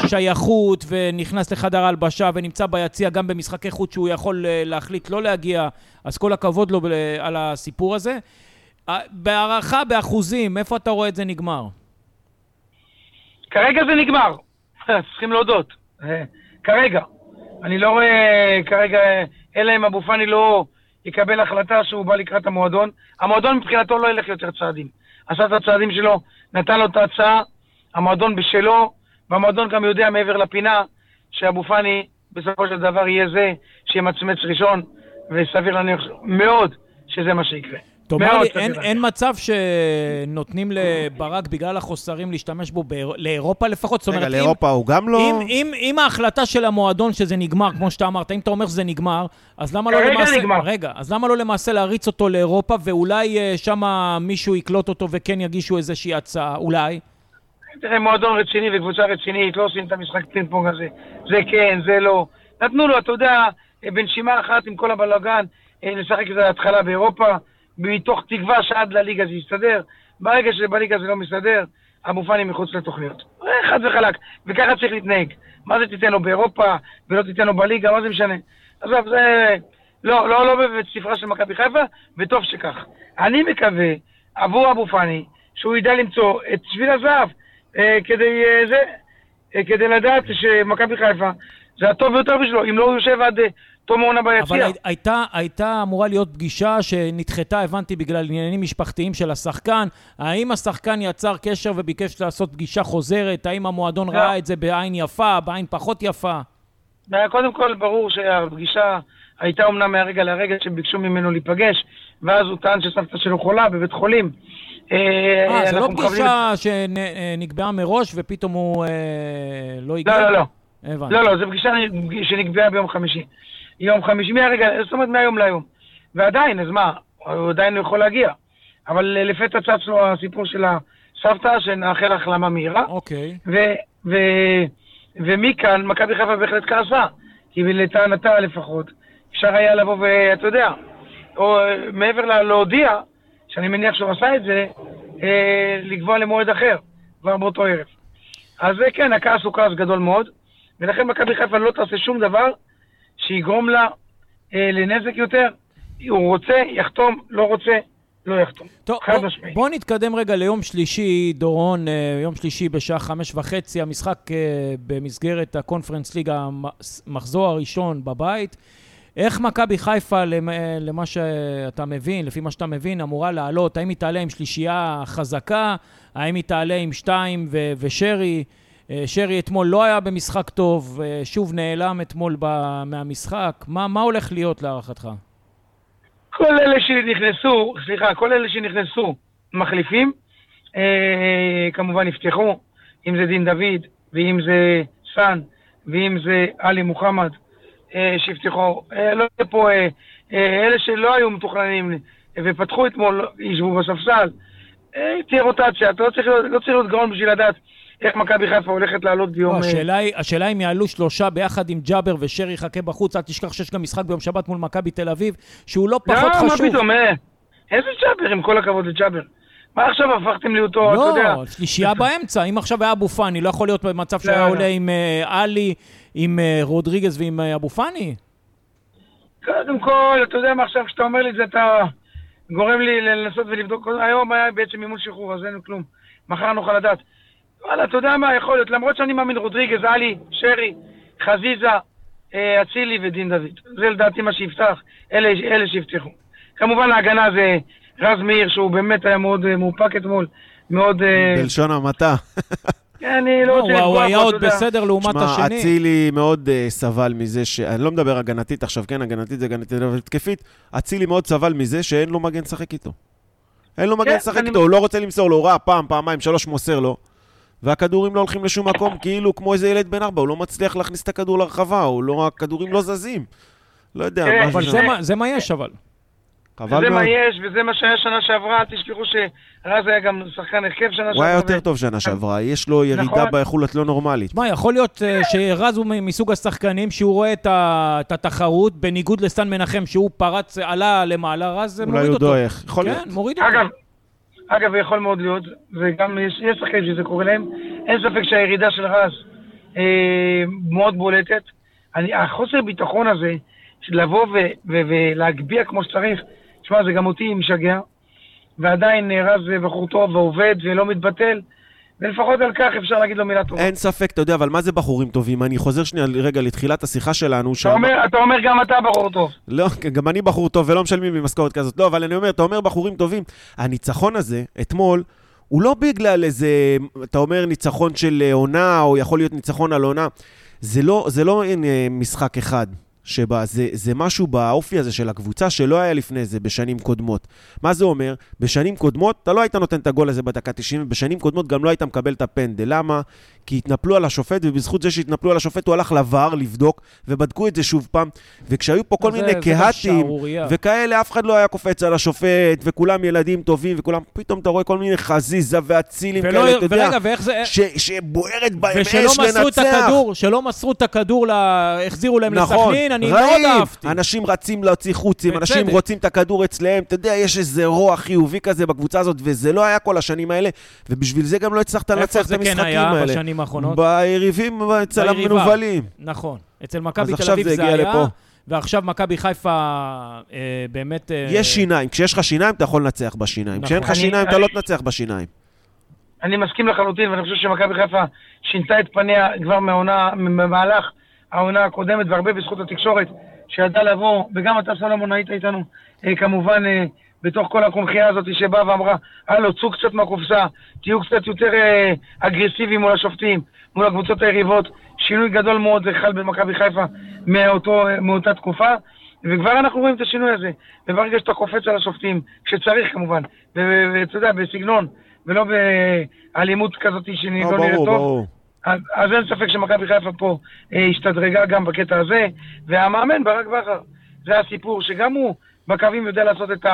Speaker 1: אה, שייכות, ונכנס לחדר ההלבשה, ונמצא ביציע גם במשחקי חוץ שהוא יכול אה, להחליט לא להגיע, אז כל הכבוד לו על הסיפור הזה. בהערכה, באחוזים, איפה אתה רואה את זה נגמר?
Speaker 4: כרגע זה נגמר, <laughs> צריכים להודות. אה, כרגע. אני לא רואה כרגע, אלא אם אבו פאני לא יקבל החלטה שהוא בא לקראת המועדון. המועדון מבחינתו לא ילך יותר צעדים. עשה את הצעדים שלו, נתן לו את ההצעה, המועדון בשלו, והמועדון גם יודע מעבר לפינה שאבו פאני בסופו של דבר יהיה זה שימצמץ ראשון, וסביר להניח מאוד שזה מה שיקרה.
Speaker 1: תאמר לי, אין. אין מצב שנותנים לברק בגלל החוסרים להשתמש בו באיר... לאירופה לפחות? זאת אומרת,
Speaker 2: רגע,
Speaker 1: אם,
Speaker 2: לאירופה הוא גם לא...
Speaker 1: אם, אם, אם ההחלטה של המועדון שזה נגמר, כמו שאתה אמרת, אם אתה אומר שזה נגמר, אז למה לא למעשה...
Speaker 4: נגמר.
Speaker 1: רגע, אז למה לא למעשה להריץ אותו לאירופה, ואולי אה, שם מישהו יקלוט אותו וכן יגישו איזושהי הצעה, אולי?
Speaker 4: תראה, מועדון רציני וקבוצה רצינית, לא עושים את המשחק פינג פונג הזה. זה כן, זה לא. נתנו לו, אתה יודע, בנשימה אחת עם כל הבלאגן, אה, לשחק את ההתחלה באירופה, מתוך תקווה שעד לליגה זה יסתדר. ברגע שבליגה זה לא מסתדר, אבו פאני מחוץ לתוכניות. אה, חד וחלק. וככה צריך להתנהג. מה זה תיתן לו באירופה, ולא תיתן לו בליגה, מה זה משנה? עזוב, זה... לא, לא, לא בבית ספרה של מכבי חיפה, וטוב שכך. אני מקווה, עבור אבו פאני, שהוא ידע למצוא את שביל הזהב, אה, כדי אה, זה, אה, כדי לדעת שמכבי חיפה זה הטוב ביותר בשבילו, אם לא הוא יושב עד אה, תום העונה
Speaker 1: אבל
Speaker 4: ביציע.
Speaker 1: הי- הייתה, הייתה אמורה להיות פגישה שנדחתה, הבנתי, בגלל עניינים משפחתיים של השחקן. האם השחקן יצר קשר וביקש לעשות פגישה חוזרת? האם המועדון
Speaker 4: לא.
Speaker 1: ראה את זה בעין יפה, בעין פחות יפה?
Speaker 4: אה, קודם כל, ברור שהפגישה הייתה אומנם מהרגע להרגע שביקשו ממנו להיפגש, ואז הוא טען שסבתא שלו חולה בבית חולים.
Speaker 1: אה, זו לא פגישה שנקבעה מראש ופתאום הוא אה, לא הגיע?
Speaker 4: לא, לא, לא.
Speaker 1: הבנתי.
Speaker 4: לא, לא, זו פגישה שנקבעה ביום חמישי. יום חמישי, מהרגע, זאת אומרת מהיום להיום. ועדיין, אז מה, הוא עדיין לא יכול להגיע. אבל אה, לפתע צץ לו הסיפור של הסבתא, שנאחל החלמה מהירה.
Speaker 1: אוקיי.
Speaker 4: ו, ו, ומכאן, מכבי חיפה בהחלט כעסה. כי לטענתה לפחות, אפשר היה לבוא ואתה יודע, או מעבר ל- להודיע, שאני מניח שהוא עשה את זה, אה, לקבוע למועד אחר, כבר באותו ערב. אז אה, כן, הכעס הוא כעס גדול מאוד, ולכן מכבי חיפה לא תעשה שום דבר שיגרום לה אה, לנזק יותר. הוא רוצה, יחתום, לא רוצה, לא יחתום.
Speaker 1: טוב,
Speaker 4: חד
Speaker 1: בוא. בוא נתקדם רגע ליום שלישי, דורון, אה, יום שלישי בשעה חמש וחצי, המשחק אה, במסגרת הקונפרנס ליג, המחזור הראשון בבית. איך מכבי חיפה, אה, למה שאתה מבין, לפי מה שאתה מבין, אמורה לעלות? האם היא תעלה עם שלישייה חזקה? האם היא תעלה עם שתיים ו- ושרי? אה, שרי אתמול לא היה במשחק טוב, אה, שוב נעלם אתמול ב- מהמשחק. מה, מה הולך להיות להערכתך?
Speaker 4: כל אלה שנכנסו, סליחה, כל אלה שנכנסו מחליפים, אה, כמובן יפתחו, אם זה דין דוד, ואם זה סאן, ואם זה עלי מוחמד, אה, שיפתחו. אה, לא יהיה פה, אה, אה, אלה שלא היו מתוכננים ופתחו אתמול, ישבו בספסל. אה, תהיה רוטציה, אתה לא צריך, לא צריך להיות גאון בשביל לדעת איך מכבי חיפה הולכת לעלות ביום...
Speaker 1: לא,
Speaker 4: אה,
Speaker 1: השאלה היא, השאלה אם יעלו שלושה ביחד עם ג'אבר ושרי יחכה בחוץ, אל תשכח שיש גם משחק ביום שבת מול מכבי תל אביב, שהוא לא פחות
Speaker 4: לא,
Speaker 1: חשוב.
Speaker 4: מה פתאום, אה, איזה ג'אבר, עם כל הכבוד לג'אבר. מה עכשיו הפכתם לי אותו, אתה יודע?
Speaker 1: לא, שלישייה <laughs> באמצע. אם עכשיו היה אבו פאני, לא יכול להיות במצב שהיה
Speaker 4: לא, לא.
Speaker 1: עולה עם אה, עלי, עם רודריגז ועם אבו פאני?
Speaker 4: קודם כל, אתה יודע מה עכשיו, כשאתה אומר לי את זה, אתה גורם לי לנסות ולבדוק. היום היה בעצם מימון שחרור, אז אין כלום. מחר נוכל לדעת. וואלה, אתה יודע מה, יכול להיות, למרות שאני מאמין רודריגז, עלי, שרי, חזיזה, אה, אצילי ודין דוד. זה לדעתי מה שיפתח, אלה, אלה שיפתחו. כמובן ההגנה זה רז מאיר, שהוא באמת היה מאוד אה, מאופק אתמול, מאוד... אה,
Speaker 2: בלשון המעטה.
Speaker 4: אני לא
Speaker 1: לא,
Speaker 4: רוצה
Speaker 1: הוא- הוא
Speaker 4: לפגוע
Speaker 1: היה
Speaker 4: בו,
Speaker 1: עוד
Speaker 4: אתה יודע.
Speaker 1: בסדר לעומת
Speaker 2: שמע,
Speaker 1: השני.
Speaker 2: אצילי מאוד סבל מזה ש... אני לא מדבר הגנתית עכשיו, כן, הגנתית זה הגנתית, אבל התקפית, אצילי מאוד סבל מזה שאין לו מגן לשחק איתו. אין לו מגן
Speaker 4: כן,
Speaker 2: לשחק איתו, הוא לא רוצה למסור לו, הוא ראה פעם, פעמיים, שלוש מוסר לו, והכדורים לא הולכים לשום מקום, כאילו כמו איזה ילד בן ארבע, הוא לא מצליח להכניס את הכדור לרחבה, הוא לא, הכדורים לא זזים. לא יודע,
Speaker 4: כן,
Speaker 2: משהו
Speaker 1: אבל. זה מה- זה מה יש אבל.
Speaker 2: חבל
Speaker 4: זה
Speaker 2: מאוד.
Speaker 4: מה יש, וזה מה שהיה שנה שעברה, אל תשכחו שרז היה גם שחקן הרכב שנה שעברה.
Speaker 2: הוא היה יותר
Speaker 4: ו-
Speaker 2: טוב שנה שעברה, יש לו ירידה
Speaker 4: נכון.
Speaker 2: באיכות לא נורמלית.
Speaker 1: מה, יכול להיות אה, שרז הוא מסוג השחקנים שהוא רואה את ה- את התחרות, בניגוד לסטן מנחם, שהוא פרץ, עלה למעלה, רז
Speaker 2: אולי
Speaker 1: מוריד
Speaker 2: הוא
Speaker 1: אותו.
Speaker 2: דועך, יכול להיות.
Speaker 1: כן, מוריד אותו.
Speaker 4: אגב, יכול מאוד להיות, וגם יש, יש שחקנים שזה קורה להם, אין ספק שהירידה של רז אה, מאוד בולטת. אני, החוסר ביטחון הזה, של לבוא ו, ו, ולהגביה כמו שצריך, תשמע, זה גם אותי משגע, ועדיין אה, רז בחור טוב ועובד ולא מתבטל, ולפחות על כך אפשר להגיד לו מילה טובה.
Speaker 2: אין ספק, אתה יודע, אבל מה זה בחורים טובים? אני חוזר שנייה רגע לתחילת השיחה שלנו,
Speaker 4: אתה
Speaker 2: שם...
Speaker 4: אומר, אתה אומר גם אתה בחור טוב.
Speaker 2: לא, גם אני בחור טוב ולא משלמים לי משכורת כזאת. לא, אבל אני אומר, אתה אומר בחורים טובים. הניצחון הזה, אתמול, הוא לא בגלל איזה, אתה אומר ניצחון של אה, עונה, או יכול להיות ניצחון על עונה. זה לא, זה לא אה, משחק אחד. שבה זה, זה משהו באופי הזה של הקבוצה שלא היה לפני זה בשנים קודמות. מה זה אומר? בשנים קודמות אתה לא היית נותן את הגול הזה בדקה 90, ובשנים קודמות גם לא היית מקבל את הפנדל. למה? כי התנפלו על השופט, ובזכות זה שהתנפלו על השופט הוא הלך לVAR לבדוק, ובדקו את זה שוב פעם. וכשהיו פה כל מיני קהטים וכאלה, אף אחד לא היה קופץ על השופט, וכולם ילדים טובים, וכולם, פתאום אתה רואה כל מיני חזיזה ואצילים כאלה, אתה יודע,
Speaker 1: ואיך זה...
Speaker 2: ש, שבוערת בהם אש לנצח. ושלא מסרו את
Speaker 1: הכדור, שלא מסרו את הכדור, לה... החזירו להם נכון, לסכנין, אני מאוד אהבתי.
Speaker 2: אנשים רצים להוציא חוצים, אנשים רוצים את הכדור אצלם, אתה יודע, יש איזה רוע חיובי כזה בקבוצה הזאת, וזה לא היה כל השנים האלה, ובשביל זה גם לא הצלחת לנצח את כן המשחקים האלה.
Speaker 1: בשנים האחרונות?
Speaker 2: ביריבים, אצל המנוולים.
Speaker 1: נכון. אצל מכבי תל אביב זה, זה היה, לפה. ועכשיו מכבי חיפה אה, באמת...
Speaker 2: אה... יש שיניים. כשיש לך שיניים, אתה יכול לנצח בשיניים. נכון. כשאין לך שיניים, אני, אתה לא תנצח בשיניים.
Speaker 4: אני מסכים לחלוטין, ואני חושב שמכבי חיפה שינתה את פניה כבר מהעונה, במהלך העונה הקודמת, והרבה בזכות התקשורת, שידעה לבוא, וגם אתה, סלומון, היית איתנו, אה, כמובן, אה, בתוך כל הקונכייה הזאת שבאה ואמרה, הלו, צאו קצת מהקופסה, תהיו קצת יותר אה, אגרסיביים מול השופטים, מול הקבוצות היריבות. שינוי גדול מאוד זה חל במכבי חיפה מאותו, מאותה תקופה, וכבר אנחנו רואים את השינוי הזה. וברגע שאתה קופץ על השופטים, כשצריך כמובן, ואתה יודע, בסגנון, ולא באלימות כזאת שהיא לא, לא נראית טוב. ברור. אז, אז אין ספק שמכבי חיפה פה אה, השתדרגה גם בקטע הזה, והמאמן ברק בכר, זה הסיפור, שגם הוא בקווים יודע לעשות את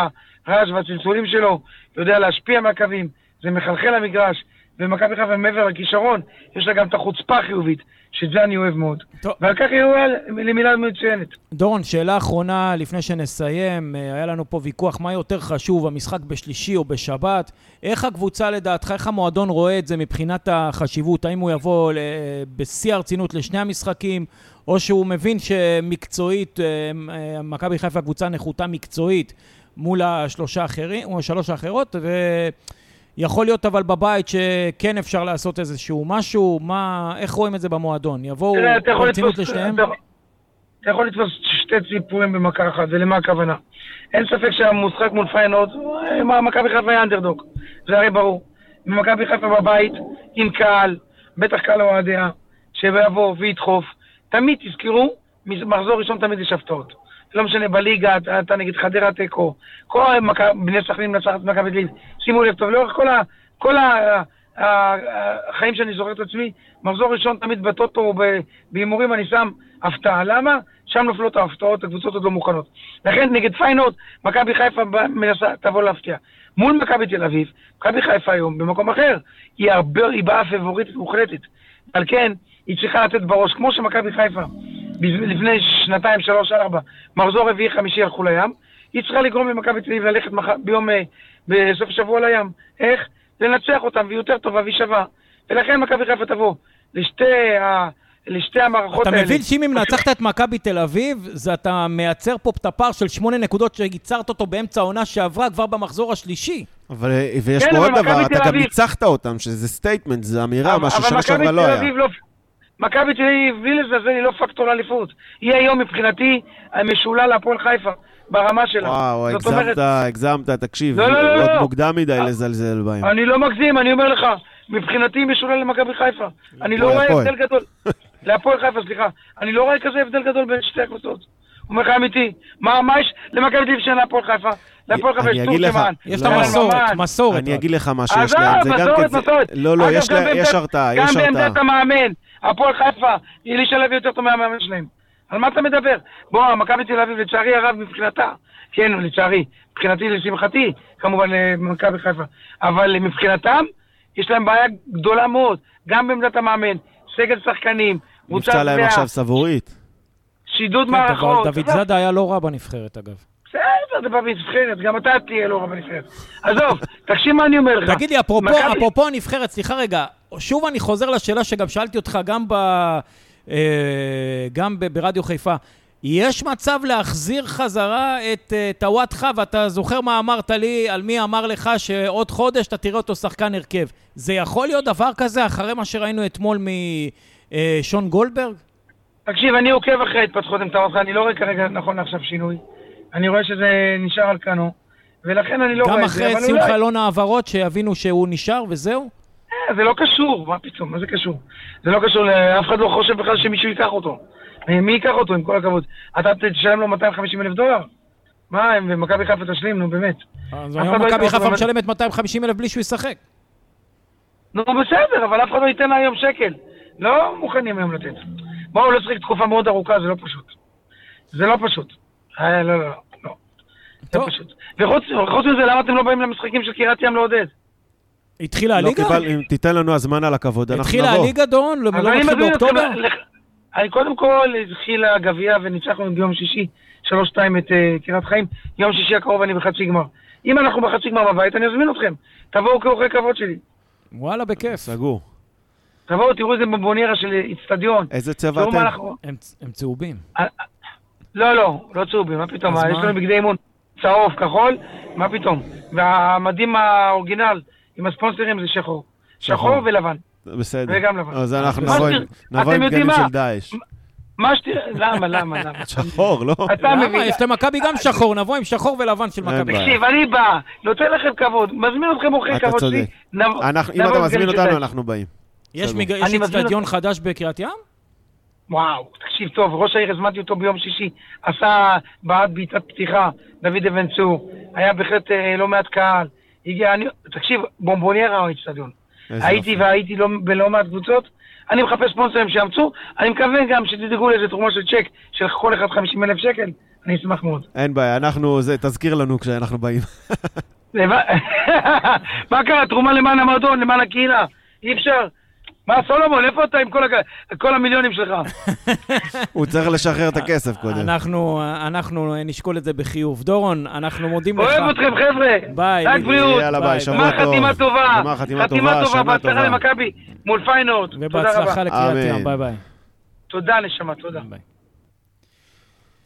Speaker 4: הרעש והצלצולים שלו, יודע להשפיע מהקווים, זה מחלחל למגרש, ומכבי חיפה מעבר לכישרון, יש לה גם את החוצפה החיובית, שאת זה אני אוהב מאוד. טוב. ועל כך היא ראויה למילה מצוינת.
Speaker 1: דורון, שאלה אחרונה לפני שנסיים. אה, היה לנו פה ויכוח מה יותר חשוב, המשחק בשלישי או בשבת. איך הקבוצה לדעתך, איך המועדון רואה את זה מבחינת החשיבות? האם הוא יבוא בשיא הרצינות לשני המשחקים, או שהוא מבין שמקצועית, אה, אה, מכבי חיפה קבוצה נחותה מקצועית מול השלושה האחרים, או השלוש האחרות, ו... יכול להיות אבל בבית שכן אפשר לעשות איזשהו משהו, מה, איך רואים את זה במועדון? יבואו ברצינות לשניהם?
Speaker 4: אתה יכול לתפוס שתי ציפורים במכה אחת, ולמה הכוונה? אין ספק שהמשחק מול פיינורד, מכבי חיפה היה אנדרדוג, זה הרי ברור. מכבי חיפה בבית, עם קהל, בטח קהל אוהדיה, שיבוא וידחוף. תמיד תזכרו, מחזור ראשון תמיד יש הפתעות. לא משנה, בליגה, אתה, אתה נגיד חדרה תיקו, כל בני סכנין מנצחת מכבי תל אביב, שימו לב טוב, לאורך כל, ה, כל ה, החיים שאני זוכר את עצמי, מחזור ראשון תמיד בטוטו בהימורים אני שם הפתעה. למה? שם נופלות ההפתעות, הקבוצות עוד לא מוכנות. לכן נגד פיינורד, מכבי חיפה מנסה, תבוא להפתיע. מול מכבי תל אביב, מכבי חיפה היום במקום אחר, היא הרבה, היא באה פבוריטית מוחלטת. על כן, היא צריכה לתת בראש, כמו שמכבי חיפה לפני שנתיים, שלוש, ארבע, מחזור רביעי, חמישי הלכו לים, היא צריכה לגרום למכבי תל אביב ללכת מח... ביום, אה, בסוף השבוע לים. איך? לנצח אותם, והיא יותר טובה והיא שווה. ולכן מכבי חיפה תבוא לשתי, ה... לשתי המערכות
Speaker 1: אתה
Speaker 4: האלה.
Speaker 1: אתה מבין שאם אם נצחת את מכבי תל אביב, זה אתה מייצר פה את הפער של שמונה נקודות שייצרת אותו באמצע העונה שעברה כבר במחזור השלישי.
Speaker 2: אבל, ויש כן, פה עוד דבר, אתה גם ניצחת אותם, שזה statement, זה אמירה, מה ששנה שעברה לא היה. לא...
Speaker 4: מכבי תל אביב, בלי לזלזל, היא לא פקטור אליפות. היא היום מבחינתי משולה להפועל חיפה, ברמה שלה.
Speaker 2: וואו, הגזמת, אומרת... הגזמת, תקשיב, לא, לא, לא, עוד לא. מוקדם מדי אה, לזלזל בהם.
Speaker 4: אני לא מגזים, אני אומר לך, מבחינתי היא משולה למכבי חיפה. אני לא רואה הבדל גדול. <laughs> להפועל חיפה, סליחה. אני לא רואה כזה הבדל גדול בין שתי הקבוצות. הוא אומר לך אמיתי, מה, מה יש למכבי תל אביב שאין להפועל חיפה? להפועל חיפה יש טורקמן.
Speaker 1: יש לה מסורת, מסורת.
Speaker 2: אני אגיד לך מה שיש להם. עזוב, מסורת, מסורת. לא, לא, יש הרתעה, יש הרתעה.
Speaker 4: גם בעמדת המאמן. הפועל חיפה, אלישע לוי יותר טוב מהמאמן שלהם. על מה אתה מדבר? בוא, מכבי תל אביב, לצערי הרב מבחינתה, כן, לצערי, מבחינתי, לשמחתי, כמובן למכבי חיפה, אבל מבחינתם, יש להם בעיה גדולה מאוד, גם בעמדת המאמן, סגל שחקנים,
Speaker 2: קבוצה נפצע להם עכשיו סבורית.
Speaker 4: שידוד כן, מערכות.
Speaker 1: דוד זאדה היה לא רע בנבחרת, אגב.
Speaker 4: בסדר, זה בנבחרת, גם אתה תהיה לא רע בנבחרת. עזוב, תקשיב מה אני אומר לך.
Speaker 1: תגיד לי, אפרופו הנבחרת, סליחה רגע, שוב אני חוזר לשאלה שגם שאלתי אותך גם, ב, אה, גם ב, ברדיו חיפה. יש מצב להחזיר חזרה את אה, טוואטחה, ואתה זוכר מה אמרת לי, על מי אמר לך שעוד חודש אתה תראה אותו שחקן הרכב. זה יכול להיות דבר כזה אחרי מה שראינו אתמול משון אה, גולדברג?
Speaker 4: תקשיב, אני עוקב אחרי ההתפתחות עם טוואטחה, אני לא רואה כרגע נכון לעכשיו שינוי. אני רואה שזה נשאר על כנו, ולכן אני לא רואה
Speaker 1: את זה. גם אחרי סיום. חלון העברות שיבינו שהוא נשאר וזהו?
Speaker 4: זה לא קשור, מה פתאום, מה זה קשור? זה לא קשור, אף אחד לא חושב בכלל שמישהו ייקח אותו. מי ייקח אותו, עם כל הכבוד? אתה תשלם לו 250 אלף דולר? מה, הם ומכבי חיפה תשלים, נו באמת.
Speaker 1: אז היום
Speaker 4: לא
Speaker 1: מכבי חיפה. משלמת 250 אלף בלי שהוא ישחק.
Speaker 4: נו בסדר, אבל אף אחד לא ייתן לה היום שקל. לא מוכנים היום לתת. בואו, הוא לא שיחק תקופה מאוד ארוכה, זה לא פשוט. זה לא פשוט. אה, לא, לא, לא. לא. זה. פשוט. וחוץ מזה, למה אתם לא באים למשחקים של קריית ים לעודד?
Speaker 1: התחילה
Speaker 2: לא
Speaker 1: הליגה?
Speaker 2: קיבל, אם תיתן לנו הזמנה לכבוד, אנחנו
Speaker 1: התחילה
Speaker 2: נבוא.
Speaker 1: הליגה, דורון? לא לא
Speaker 4: אני
Speaker 1: מתחיל. באוקטובר?
Speaker 4: קודם כל התחילה הגביע וניצחנו ביום שישי 3-2 את אה, קריית חיים. יום שישי הקרוב אני בחצי גמר. אם אנחנו בחצי גמר בבית, אני אזמין אתכם. תבואו כאורחי כבוד שלי.
Speaker 1: וואלה, בכיף.
Speaker 2: סגור.
Speaker 4: תבואו, תראו איזה בונבוניירה של איצטדיון.
Speaker 2: איזה צבע אתם?
Speaker 4: אנחנו...
Speaker 1: הם הם צהובים.
Speaker 4: לא, לא, לא צהובים, מה פתאום? יש? לנו בגדי אימון צהוב, כחול, מה פתאום? והמדים האורגינל עם הספונסרים זה שחור.
Speaker 2: שחור.
Speaker 4: שחור ולבן.
Speaker 2: בסדר.
Speaker 4: וגם לבן.
Speaker 2: אז אנחנו נבוא עם- דגלים
Speaker 4: מה?
Speaker 2: של דאעש.
Speaker 4: מה שתראה... למה, למה, למה? <laughs>
Speaker 2: שחור, לא?
Speaker 4: אתה
Speaker 1: למה?
Speaker 4: מבין?
Speaker 1: יש למכבי גם שחור, נבוא עם שחור ולבן של מכבי.
Speaker 4: תקשיב, אני בא, נותן לכם כבוד, מזמין אתכם אורחי
Speaker 2: אתה
Speaker 4: כבוד שלי.
Speaker 2: צודק. אם אתה מזמין אותנו. אנחנו באים.
Speaker 1: יש אצטדיון חדש בקריית ים?
Speaker 4: וואו, תקשיב טוב, ראש העיר הזמנתי אותו ביום שישי, עשה בעט בעיטת פתיחה, דוד אבן צור, היה בהחלט אה, לא מעט קהל, הגיע, אני, תקשיב, בומבוניירה או.
Speaker 2: איזה
Speaker 4: הייתי
Speaker 2: יופי.
Speaker 4: והייתי לא, בלא מעט קבוצות, אני מחפש ספונסרים שיאמצו, אני מקווה גם שתדאגו לאיזה תרומה של צ'ק של כל אחד 50 אלף שקל, אני אשמח מאוד.
Speaker 2: אין בעיה, אנחנו, זה, תזכיר לנו כשאנחנו באים. <laughs>
Speaker 4: מה קרה, תרומה למען המועדון, למען הקהילה, אי אפשר. מה, סולומון, איפה אתה עם כל, המיליונים שלך? <laughs>
Speaker 2: הוא צריך לשחרר את הכסף קודם.
Speaker 1: אנחנו אנחנו נשקול את זה בחיוב. דורון, אנחנו מודים לך.
Speaker 4: אוהב אתכם, חבר'ה.
Speaker 1: ביי.
Speaker 4: רק בריאות.
Speaker 2: יאללה,
Speaker 1: ביי.
Speaker 2: שבוע טוב.
Speaker 4: חתימה טובה.
Speaker 2: חתימה טובה, שנה
Speaker 4: בהצלחה
Speaker 2: טובה.
Speaker 4: למכבי מול פיינורד. תודה
Speaker 1: ובהצלחה. לקריית. ים. ביי ביי.
Speaker 4: תודה, נשמה, תודה.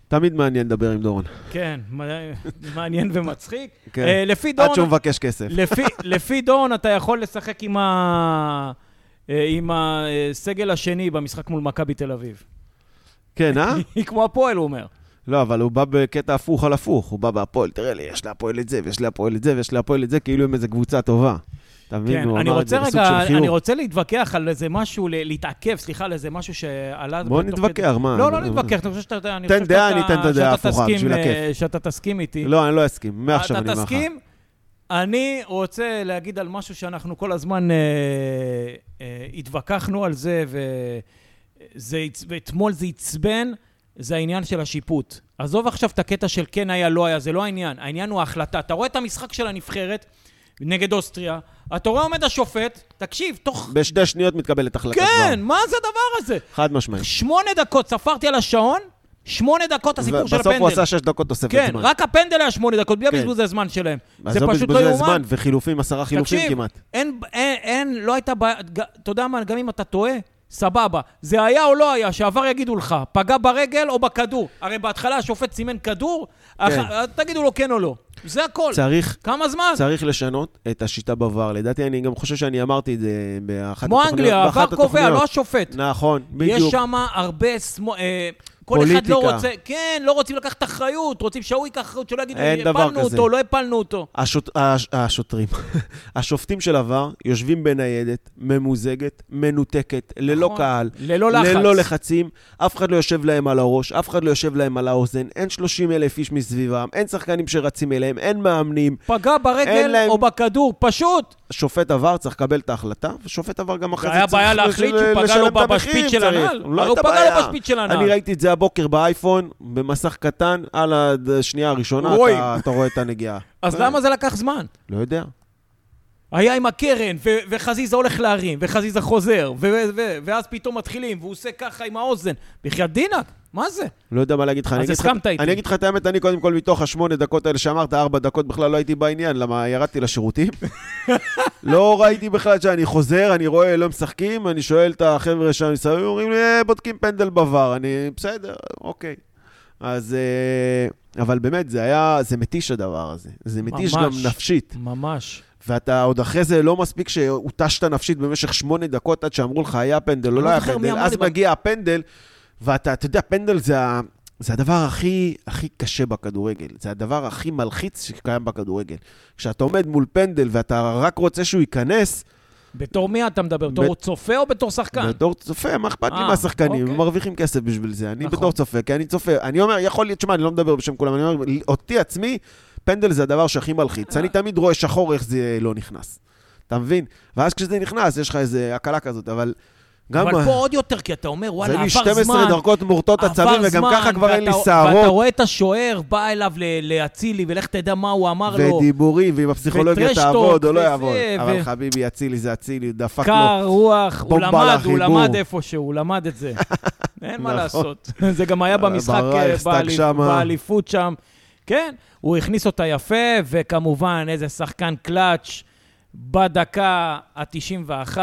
Speaker 2: תמיד מעניין לדבר עם דורון.
Speaker 1: כן, מעניין ומצחיק.
Speaker 2: כן.
Speaker 1: אה, לפי
Speaker 2: עד
Speaker 1: דורון...
Speaker 2: שהוא מבקש כסף.
Speaker 1: לפי, לפי דורון אתה יכול לשחק עם, ה... אה, עם הסגל השני במשחק מול מכבי תל אביב.
Speaker 2: כן, אה?
Speaker 1: היא <laughs> כמו הפועל, הוא אומר.
Speaker 2: לא, אבל הוא בא בקטע הפוך על הפוך. הוא בא בהפועל, תראה לי, יש להפועל את זה, ויש להפועל את זה, ויש להפועל את זה, כאילו הם איזה קבוצה טובה. אתה מבין?
Speaker 1: כן,
Speaker 2: הוא אמר את
Speaker 1: רוצה
Speaker 2: זה בסוג של חיוך.
Speaker 1: אני רוצה להתווכח על איזה משהו, להתעכב, סליחה, על איזה משהו שעלה...
Speaker 2: בוא נתווכח, מה?
Speaker 1: לא, לא? נתווכח, אני חושב שאתה...
Speaker 2: תן דעה, אני אתן את הדעה ההפוכה, בשביל
Speaker 1: אה,
Speaker 2: הכיף.
Speaker 1: שאתה תסכים איתי.
Speaker 2: לא, אני לא אסכים. מעכשיו אני
Speaker 1: אתה
Speaker 2: אומר לך.
Speaker 1: תסכים? אני רוצה להגיד על משהו שאנחנו כל הזמן אה, אה, התווכחנו על זה, ואתמול זה עצבן, זה העניין של השיפוט. עזוב עכשיו את הקטע של כן היה, לא היה, זה לא העניין. העניין הוא ההחלטה. אתה רואה את המשחק של הנבחרת נגד אוסטריה, אתה רואה עומד השופט, תקשיב, תוך...
Speaker 2: בשתי שניות מתקבלת החלטה כבר.
Speaker 1: כן, מה זה הדבר הזה?
Speaker 2: חד משמעית.
Speaker 1: שמונה דקות, ספרתי על השעון, שמונה דקות הסיפור של הפנדל.
Speaker 2: ובסוף הוא עשה שש דקות תוספת
Speaker 1: כן,
Speaker 2: זמן.
Speaker 1: רק הפנדל היה שמונה דקות, בלי
Speaker 2: כן.
Speaker 1: הבזבוז הזמן שלהם. זה פשוט לא יאומן.
Speaker 2: זמן וחילופים, עשרה חילופים
Speaker 1: תקשיב,
Speaker 2: כמעט.
Speaker 1: אין, אין, אין, לא הייתה בעיה, אתה יודע מה, גם אם אתה טועה, סבבה. זה היה או לא היה, שעבר יגידו לך, פגע ברגל או בכדור. הרי בהתחלה השופט סימן כדור,
Speaker 2: כן.
Speaker 1: אח, תגידו לו כן או לא. זה הכל.
Speaker 2: צריך,
Speaker 1: כמה זמן?
Speaker 2: צריך לשנות את השיטה בVAR. לדעתי, אני גם חושב שאני אמרתי את זה באחת
Speaker 1: כמו
Speaker 2: התוכניות.
Speaker 1: אנגליה,
Speaker 2: באחת
Speaker 1: עבר קובע. לא השופט.
Speaker 2: נכון,
Speaker 1: יש
Speaker 2: בדיוק.
Speaker 1: שם הרבה שמאל... כל אחד
Speaker 2: פוליטיקה.
Speaker 1: לא רוצה, כן, לא רוצים לקחת אחריות, רוצים שההוא ייקח אחריות, שלא יגידו, הפלנו. אותו, לא הפלנו אותו.
Speaker 2: השוט... הש... השוטרים, <laughs> השופטים של עבר יושבים בניידת, ממוזגת, מנותקת, ללא
Speaker 1: נכון.
Speaker 2: קהל,
Speaker 1: ללא לחץ.
Speaker 2: ללא לחצים, אף אחד לא יושב להם על הראש, אף אחד לא יושב להם על האוזן, אין 30 אלף איש מסביבם, אין שחקנים שרצים אליהם, אין מאמנים.
Speaker 1: פגע ברגל
Speaker 2: להם-
Speaker 1: או בכדור, פשוט.
Speaker 2: שופט עבר צריך לקבל את ההחלטה, ושופט עבר גם אחרי זה
Speaker 1: היה
Speaker 2: צריך
Speaker 1: בעיה
Speaker 2: לש-
Speaker 1: להחליט שהוא פגע
Speaker 2: לשלם
Speaker 1: לו
Speaker 2: את המחיר
Speaker 1: בשפיץ של. הנעל.
Speaker 2: לא
Speaker 1: הוא
Speaker 2: הייתה
Speaker 1: פגע לו
Speaker 2: בעיה.
Speaker 1: בשפיץ של הנעל.
Speaker 2: אני ראיתי את זה הבוקר באייפון, במסך קטן, על השנייה הראשונה,
Speaker 1: רואים.
Speaker 2: אתה, אתה רואה את הנגיעה.
Speaker 1: אז למה זה לקח זמן?
Speaker 2: לא יודע.
Speaker 1: היה עם הקרן, ו- וחזיזה הולך להרים, וחזיזה חוזר, ו- ו- ואז פתאום מתחילים, והוא עושה ככה עם האוזן. בחייאת דינק, מה זה?
Speaker 2: לא יודע מה להגיד לך.
Speaker 1: אז הסכמת איתי.
Speaker 2: אני אגיד לך את האמת, אני קודם כל מתוך השמונה דקות האלה שאמרת, ארבע דקות בכלל לא הייתי בעניין, למה ירדתי לשירותים. <laughs> לא ראיתי בכלל שאני חוזר, אני רואה, לא משחקים, אני שואל את החבר'ה שם מסביב, אומרים לי, "אה, בודקים פנדל בVAR. אני, בסדר, אוקיי. אז... אה, אבל באמת, זה היה, זה מתיש הדבר הזה. זה מתיש גם. נפשית.
Speaker 1: ממש.
Speaker 2: ואתה עוד אחרי זה לא מספיק שהותשת נפשית במשך שמונה דקות עד שאמרו לך היה פנדל או לא
Speaker 1: לא
Speaker 2: היה פנדל, אז מגיע הפנדל, ואתה, אתה יודע, פנדל זה, ה- זה הדבר הכי, הכי קשה בכדורגל. זה הדבר הכי מלחיץ שקיים בכדורגל. כשאתה עומד מול פנדל ואתה רק רוצה שהוא ייכנס,
Speaker 1: בתור מי אתה מדבר? בתור
Speaker 2: בת-
Speaker 1: צופה או בתור שחקן?
Speaker 2: בתור צופה, מה אכפת לי
Speaker 1: אה,
Speaker 2: מהשחקנים?
Speaker 1: אוקיי.
Speaker 2: הם מרוויחים כסף בשביל זה. אני
Speaker 1: נכון.
Speaker 2: בתור צופה, כי אני צופה. אני אומר, יכול להיות, שמע, אני לא מדבר בשם כולם, אני אומר, אותי עצמי, פנדל זה הדבר שהכי מלחיץ. אני תמיד רואה שחור איך זה לא נכנס. אתה מבין? ואז כשזה נכנס, יש לך איזה הקלה כזאת, אבל גם...
Speaker 1: אבל פה עוד יותר, כי אתה אומר,
Speaker 2: זה
Speaker 1: וואלה,
Speaker 2: לי
Speaker 1: עבר
Speaker 2: 12
Speaker 1: זמן.
Speaker 2: דרגות מורטות עצבים, וגם ככה כבר אין לי
Speaker 1: ואתה- ואתה
Speaker 2: שערות,
Speaker 1: רואה את השוער, בא אליו לאצילי, ולך תדע מה הוא אמר לו.
Speaker 2: ודיבורים, ואם הפסיכולוגיה תעבוד או לא יעבוד.
Speaker 1: ו-
Speaker 2: אבל חביבי, אצילי זה אצילי, דפק לו.
Speaker 1: קר, רוח, הוא למד, הוא. למד איפשהו, הוא למד את זה. <laughs> אין מה
Speaker 2: נכון.
Speaker 1: לעשות. זה גם היה במשחק, אה, באליפ-
Speaker 2: שמה.
Speaker 1: באליפות שם. כן, הוא הכניס אותה יפה, וכמובן, איזה שחקן קלאץ' בדקה ה-91,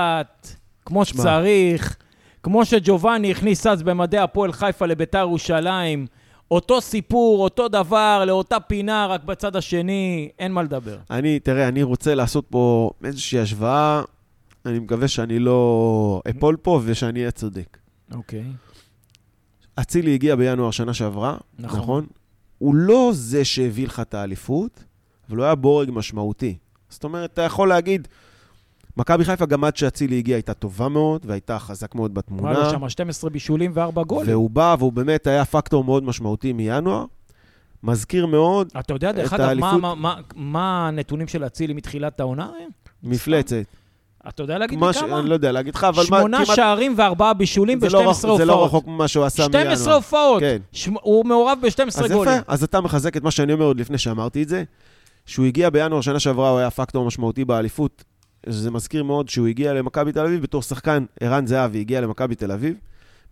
Speaker 1: כמו. שצריך. כמו שג'ובאני הכניס אז במדי הפועל חיפה לביתר ירושלים. אותו סיפור, אותו דבר, לאותה פינה, רק בצד השני, אין מה לדבר.
Speaker 2: אני, תראה, אני רוצה לעשות פה איזושהי השוואה, אני מקווה שאני לא אפול פה ושאני אהיה צודק.
Speaker 1: אוקיי.
Speaker 2: אצילי הגיע בינואר שנה שעברה,
Speaker 1: נכון.
Speaker 2: נכון? הוא לא זה שהביא לך את האליפות, אבל הוא היה בורג משמעותי. זאת אומרת, אתה יכול להגיד, מכבי חיפה גם עד שאצילי הגיע הייתה טובה מאוד, והייתה חזק מאוד
Speaker 1: היה
Speaker 2: בתמונה.
Speaker 1: לו שם 12 בישולים וארבע גולים.
Speaker 2: והוא בא, והוא באמת היה פקטור מאוד משמעותי מינואר. מזכיר מאוד
Speaker 1: אתה יודע, דרך
Speaker 2: את
Speaker 1: אגב, מה,
Speaker 2: האליפות-
Speaker 1: מה, מה, מה הנתונים של אצילי מתחילת העונה?
Speaker 2: מפלצת.
Speaker 1: אתה יודע להגיד לי
Speaker 2: ש...
Speaker 1: כמה?
Speaker 2: אני לא יודע להגיד לך, אבל מה,
Speaker 1: שמונה
Speaker 2: כמעט...
Speaker 1: שערים וארבעה בישולים
Speaker 2: זה
Speaker 1: ב-12
Speaker 2: לא רח-
Speaker 1: הופעות.
Speaker 2: זה לא רחוק ממה שהוא עשה מינואר.
Speaker 1: 12 הופעות.
Speaker 2: כן.
Speaker 1: שמ- הוא מעורב ב-12
Speaker 2: אז
Speaker 1: גולים.
Speaker 2: יפה, אז אתה מחזק את מה שאני אומר עוד לפני שאמרתי את זה. שהוא הגיע בינואר שנה שעברה, הוא היה פקטור משמעותי באליפות. זה מזכיר מאוד שהוא הגיע למכבי תל אביב בתור שחקן, ערן זהבי הגיע למכבי תל אביב,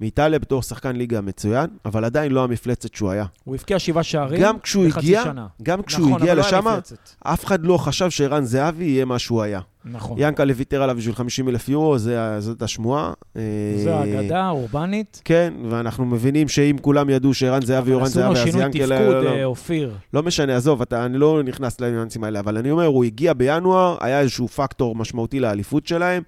Speaker 2: מאיטליה בתור שחקן ליגה מצוין, אבל עדיין לא המפלצת שהוא היה.
Speaker 1: הוא הבקיע שבעה שערים
Speaker 2: גם כשהוא
Speaker 1: בחצי
Speaker 2: הגיע,
Speaker 1: שנה.
Speaker 2: גם כשהוא
Speaker 1: נכון,
Speaker 2: הגיע
Speaker 1: אבל לא
Speaker 2: לשם. אף אחד לא חשב שערן זהבי יהיה מה שהוא היה.
Speaker 1: נכון.
Speaker 2: ינקלה ויתר עליו בשביל 50 אלף יורו, זה זאת השמועה.
Speaker 1: זו
Speaker 2: אה,
Speaker 1: האגדה האורבנית.
Speaker 2: כן, ואנחנו מבינים שאם כולם ידעו שערן זהבי ערן
Speaker 1: עשו לו
Speaker 2: זהבי, אז
Speaker 1: שינוי
Speaker 2: ינקלה...
Speaker 1: תפקוד,
Speaker 2: לא, לא.
Speaker 1: אה, אופיר.
Speaker 2: לא משנה, עזוב, אתה, אני לא נכנס לניואנסים האלה, אבל אני אומר, הוא הגיע בינואר, היה איזשהו פקטור משמעותי לאליפות שלהם,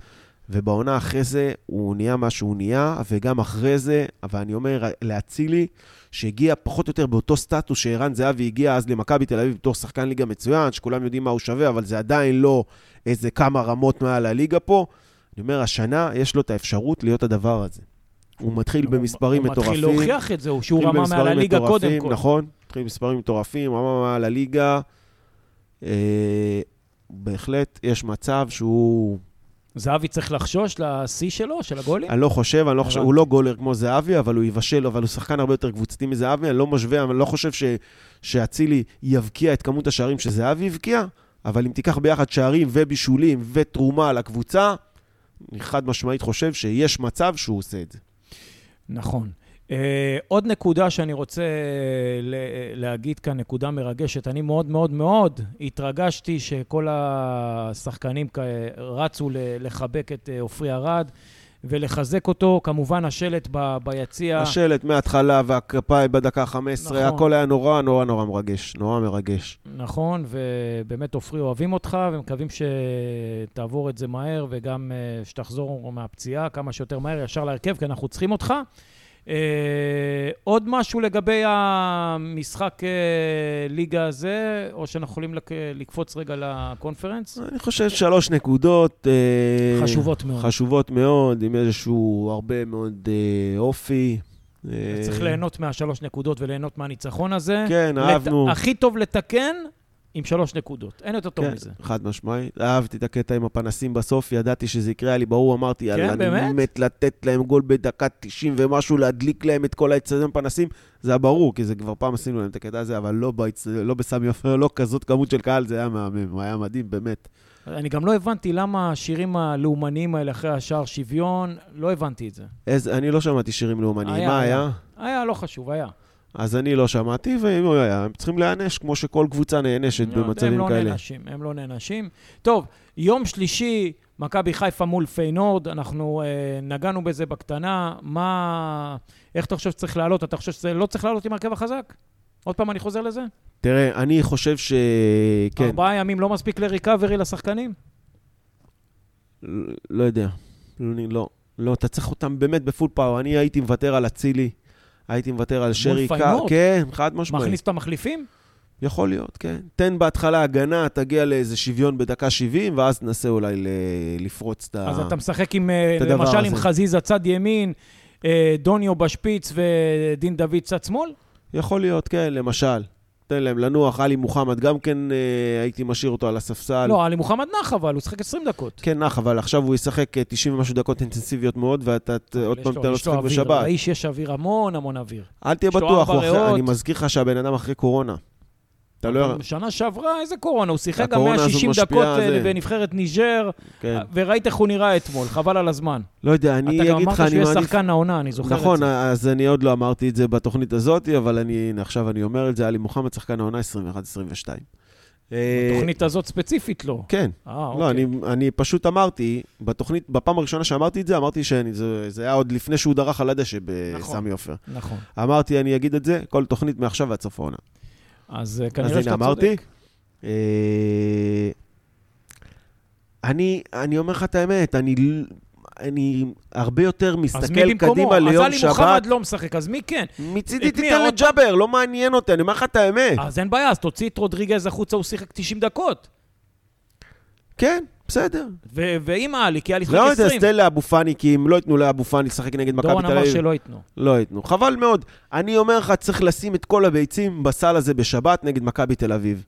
Speaker 2: ובעונה אחרי זה הוא נהיה מה שהוא נהיה, וגם אחרי זה, אבל אני אומר, להצילי, שהגיע פחות או יותר באותו סטטוס שערן זהבי הגיע אז למכבי תל אביב בתור שחקן ליגה מצוין, שכולם יודעים מה הוא שווה, אבל זה עדיין לא איזה כמה רמות מעל הליגה פה. אני אומר, השנה יש לו את האפשרות להיות הדבר הזה. הוא מתחיל במספרים
Speaker 1: הוא
Speaker 2: מטורפים.
Speaker 1: מתחיל להוכיח את זה, שהוא רמה מעל הליגה קודם כל.
Speaker 2: נכון, התחיל במספרים מטורפים, רמה מעל הליגה. אה, בהחלט יש מצב שהוא...
Speaker 1: זהבי צריך לחשוש לשיא שלו, של הגולים?
Speaker 2: אני לא חושב, אני לא חושב. הוא לא גולר כמו זהבי, אבל הוא יבשל, אבל הוא שחקן הרבה יותר קבוצתי מזהבי, אני לא משווה, אני לא חושב ש- שאצילי יבקיע את כמות השערים שזהבי הבקיע, אבל אם תיקח ביחד שערים ובישולים ותרומה לקבוצה, אני חד משמעית חושב שיש מצב שהוא עושה את זה.
Speaker 1: נכון. Uh, עוד נקודה שאני רוצה ל- להגיד כאן, נקודה מרגשת. אני מאוד מאוד מאוד התרגשתי שכל השחקנים רצו לחבק את אה, עופרי ארד ולחזק אותו. כמובן, השלט ב- ביציע.
Speaker 2: השלט מההתחלה והכפיים בדקה ה-15,
Speaker 1: נכון.
Speaker 2: הכל היה נורא נורא נורא מרגש, נורא מרגש.
Speaker 1: נכון, ובאמת עופרי אוהבים אותך, ומקווים שתעבור את זה מהר, וגם אה, שתחזור מהפציעה כמה שיותר מהר, ישר להרכב, כי אנחנו צריכים אותך. אה, עוד משהו לגבי המשחק אה, ליגה הזה, או שאנחנו יכולים לק- לקפוץ רגע לקונפרנס?
Speaker 2: אני חושב שלוש נקודות. אה,
Speaker 1: חשובות מאוד.
Speaker 2: חשובות מאוד, עם איזשהו הרבה מאוד אה, אופי. אה,
Speaker 1: צריך ליהנות מהשלוש נקודות וליהנות מהניצחון הזה.
Speaker 2: כן,
Speaker 1: לת-
Speaker 2: אהבנו.
Speaker 1: הכי טוב לתקן עם שלוש נקודות. אין יותר טוב
Speaker 2: כן,
Speaker 1: מזה.
Speaker 2: חד משמעית. אהבתי את הקטע עם הפנסים בסוף, ידעתי שזה יקרה, היה לי ברור, אמרתי, יאללה, אני
Speaker 1: כן, באמת?
Speaker 2: מת לתת להם גול בדקה 90 ומשהו, להדליק להם את כל האצטדיון פנסים. זה היה ברור, כי זה כבר פעם עשינו להם את הקטע הזה, אבל לא, באצ... לא בסמי עופר, לא כזאת כמות של קהל, זה היה מהמם, היה מדהים, באמת.
Speaker 1: אני גם לא הבנתי למה השירים הלאומניים האלה אחרי השער שוויון, לא הבנתי את זה.
Speaker 2: איז... אני לא שמעתי שירים לאומניים,
Speaker 1: היה,
Speaker 2: מה
Speaker 1: היה.
Speaker 2: היה?
Speaker 1: היה לא חשוב, היה.
Speaker 2: אז אני לא שמעתי, ואם הוא היה, הם צריכים להיענש, כמו שכל קבוצה נענשת
Speaker 1: לא,
Speaker 2: במצבים
Speaker 1: הם לא
Speaker 2: כאלה.
Speaker 1: נענשים, הם לא נענשים. טוב, יום שלישי, מכבי חיפה מול פיינורד, אנחנו אה, נגענו בזה בקטנה. מה... איך אתה חושב שצריך לעלות? אתה חושב שזה לא צריך לעלות עם הרכב החזק? עוד פעם אני חוזר לזה?
Speaker 2: תראה, אני חושב ש... כן,
Speaker 1: ארבעה ימים לא מספיק לריקאברי לשחקנים?
Speaker 2: ל- לא יודע. לא, לא, לא, אתה צריך אותם באמת ב full power. אני הייתי מוותר על אצילי, הייתי מוותר על שרי כאר.
Speaker 1: פיינורד?
Speaker 2: כן, חד משמעית.
Speaker 1: מכניס את המחליפים?
Speaker 2: יכול להיות, כן. תן בהתחלה הגנה, תגיע לאיזה שוויון בדקה 70, ואז תנסה אולי ל- לפרוץ את ה...
Speaker 1: אז אתה משחק עם, אה,
Speaker 2: הדבר
Speaker 1: למשל עם
Speaker 2: הזה.
Speaker 1: חזיזה צד ימין, אה, דוניו בשפיץ ודין דוד צד שמאל?
Speaker 2: יכול להיות, כן, למשל. תן להם לנוח, עלי מוחמד, גם כן אה, הייתי משאיר אותו על הספסל.
Speaker 1: לא, עלי מוחמד נח אבל, הוא שיחק 20 דקות.
Speaker 2: כן, נח, אבל עכשיו הוא ישחק אה, 90 ומשהו דקות אינטנסיביות מאוד, ואתה ת- עוד פעם תן לו לשחק בשבת.
Speaker 1: לאיש יש אוויר, המון המון אוויר.
Speaker 2: אל תהיה בטוח, אחרי-. אני מזכיר לך שהבן אדם אחרי קורונה. אתה לא...
Speaker 1: שנה שעברה, איזה קורונה? הוא שיחק גם
Speaker 2: הקורונה הזו
Speaker 1: 160
Speaker 2: משפיעה
Speaker 1: דקות אה,
Speaker 2: זה.
Speaker 1: בנבחרת ניג'ר,
Speaker 2: כן.
Speaker 1: וראית איך הוא נראה אתמול, חבל על הזמן.
Speaker 2: לא יודע, אני
Speaker 1: אתה גם
Speaker 2: אגיד
Speaker 1: אמרת
Speaker 2: לך, אני
Speaker 1: שהוא יהיה. שחקן העונה, אני זוכר את
Speaker 2: נכון,
Speaker 1: זה.
Speaker 2: אז אני עוד לא אמרתי את זה בתוכנית הזאת, אבל אני, הנה, עכשיו אני אומר את זה, עלי מוחמד, שחקן העונה 21-22. אה,
Speaker 1: בתוכנית הזאת ספציפית לא.
Speaker 2: כן.
Speaker 1: אה,
Speaker 2: לא,
Speaker 1: אוקיי.
Speaker 2: אני, אני פשוט אמרתי, בתוכנית, בפעם הראשונה שאמרתי את זה, אמרתי שזה זה היה עוד לפני שהוא דרך על הדשא
Speaker 1: נכון.
Speaker 2: בסמי עופר.
Speaker 1: נכון.
Speaker 2: אמרתי, אני אגיד את זה, כל תוכנית מעכשיו ועד סוף העונה.
Speaker 1: אז אה,
Speaker 2: אז
Speaker 1: כנראה
Speaker 2: הנה,
Speaker 1: שאתה
Speaker 2: אמרתי.
Speaker 1: צודק.
Speaker 2: אה, אני, אני אומר לך את האמת, אני, אני הרבה יותר
Speaker 1: אז מי
Speaker 2: מסתכל
Speaker 1: במקומו?
Speaker 2: קדימה
Speaker 1: אז
Speaker 2: ליום
Speaker 1: עלי
Speaker 2: שבת.
Speaker 1: מוחמד לא משחק, אז מי כן?
Speaker 2: מצידי תיתן לג'אבר, לא מעניין אותי, אני אומר לך את האמת.
Speaker 1: אז אין בעיה, אז תוציא את רודריגז החוצה, הוא שיחק 90 דקות.
Speaker 2: כן, בסדר.
Speaker 1: ו- ועם עלי, כי עלי שיחק
Speaker 2: לא יודע,
Speaker 1: 20.
Speaker 2: אז תן לאבו פאני, כי אם לא ייתנו לאבו פאני לשחק נגד מכבי
Speaker 1: דורון
Speaker 2: תל
Speaker 1: אמר
Speaker 2: אביב,
Speaker 1: שלא ייתנו.
Speaker 2: לא ייתנו. חבל מאוד. אני אומר לך, צריך לשים את כל הביצים בסל הזה בשבת נגד מכבי תל אביב.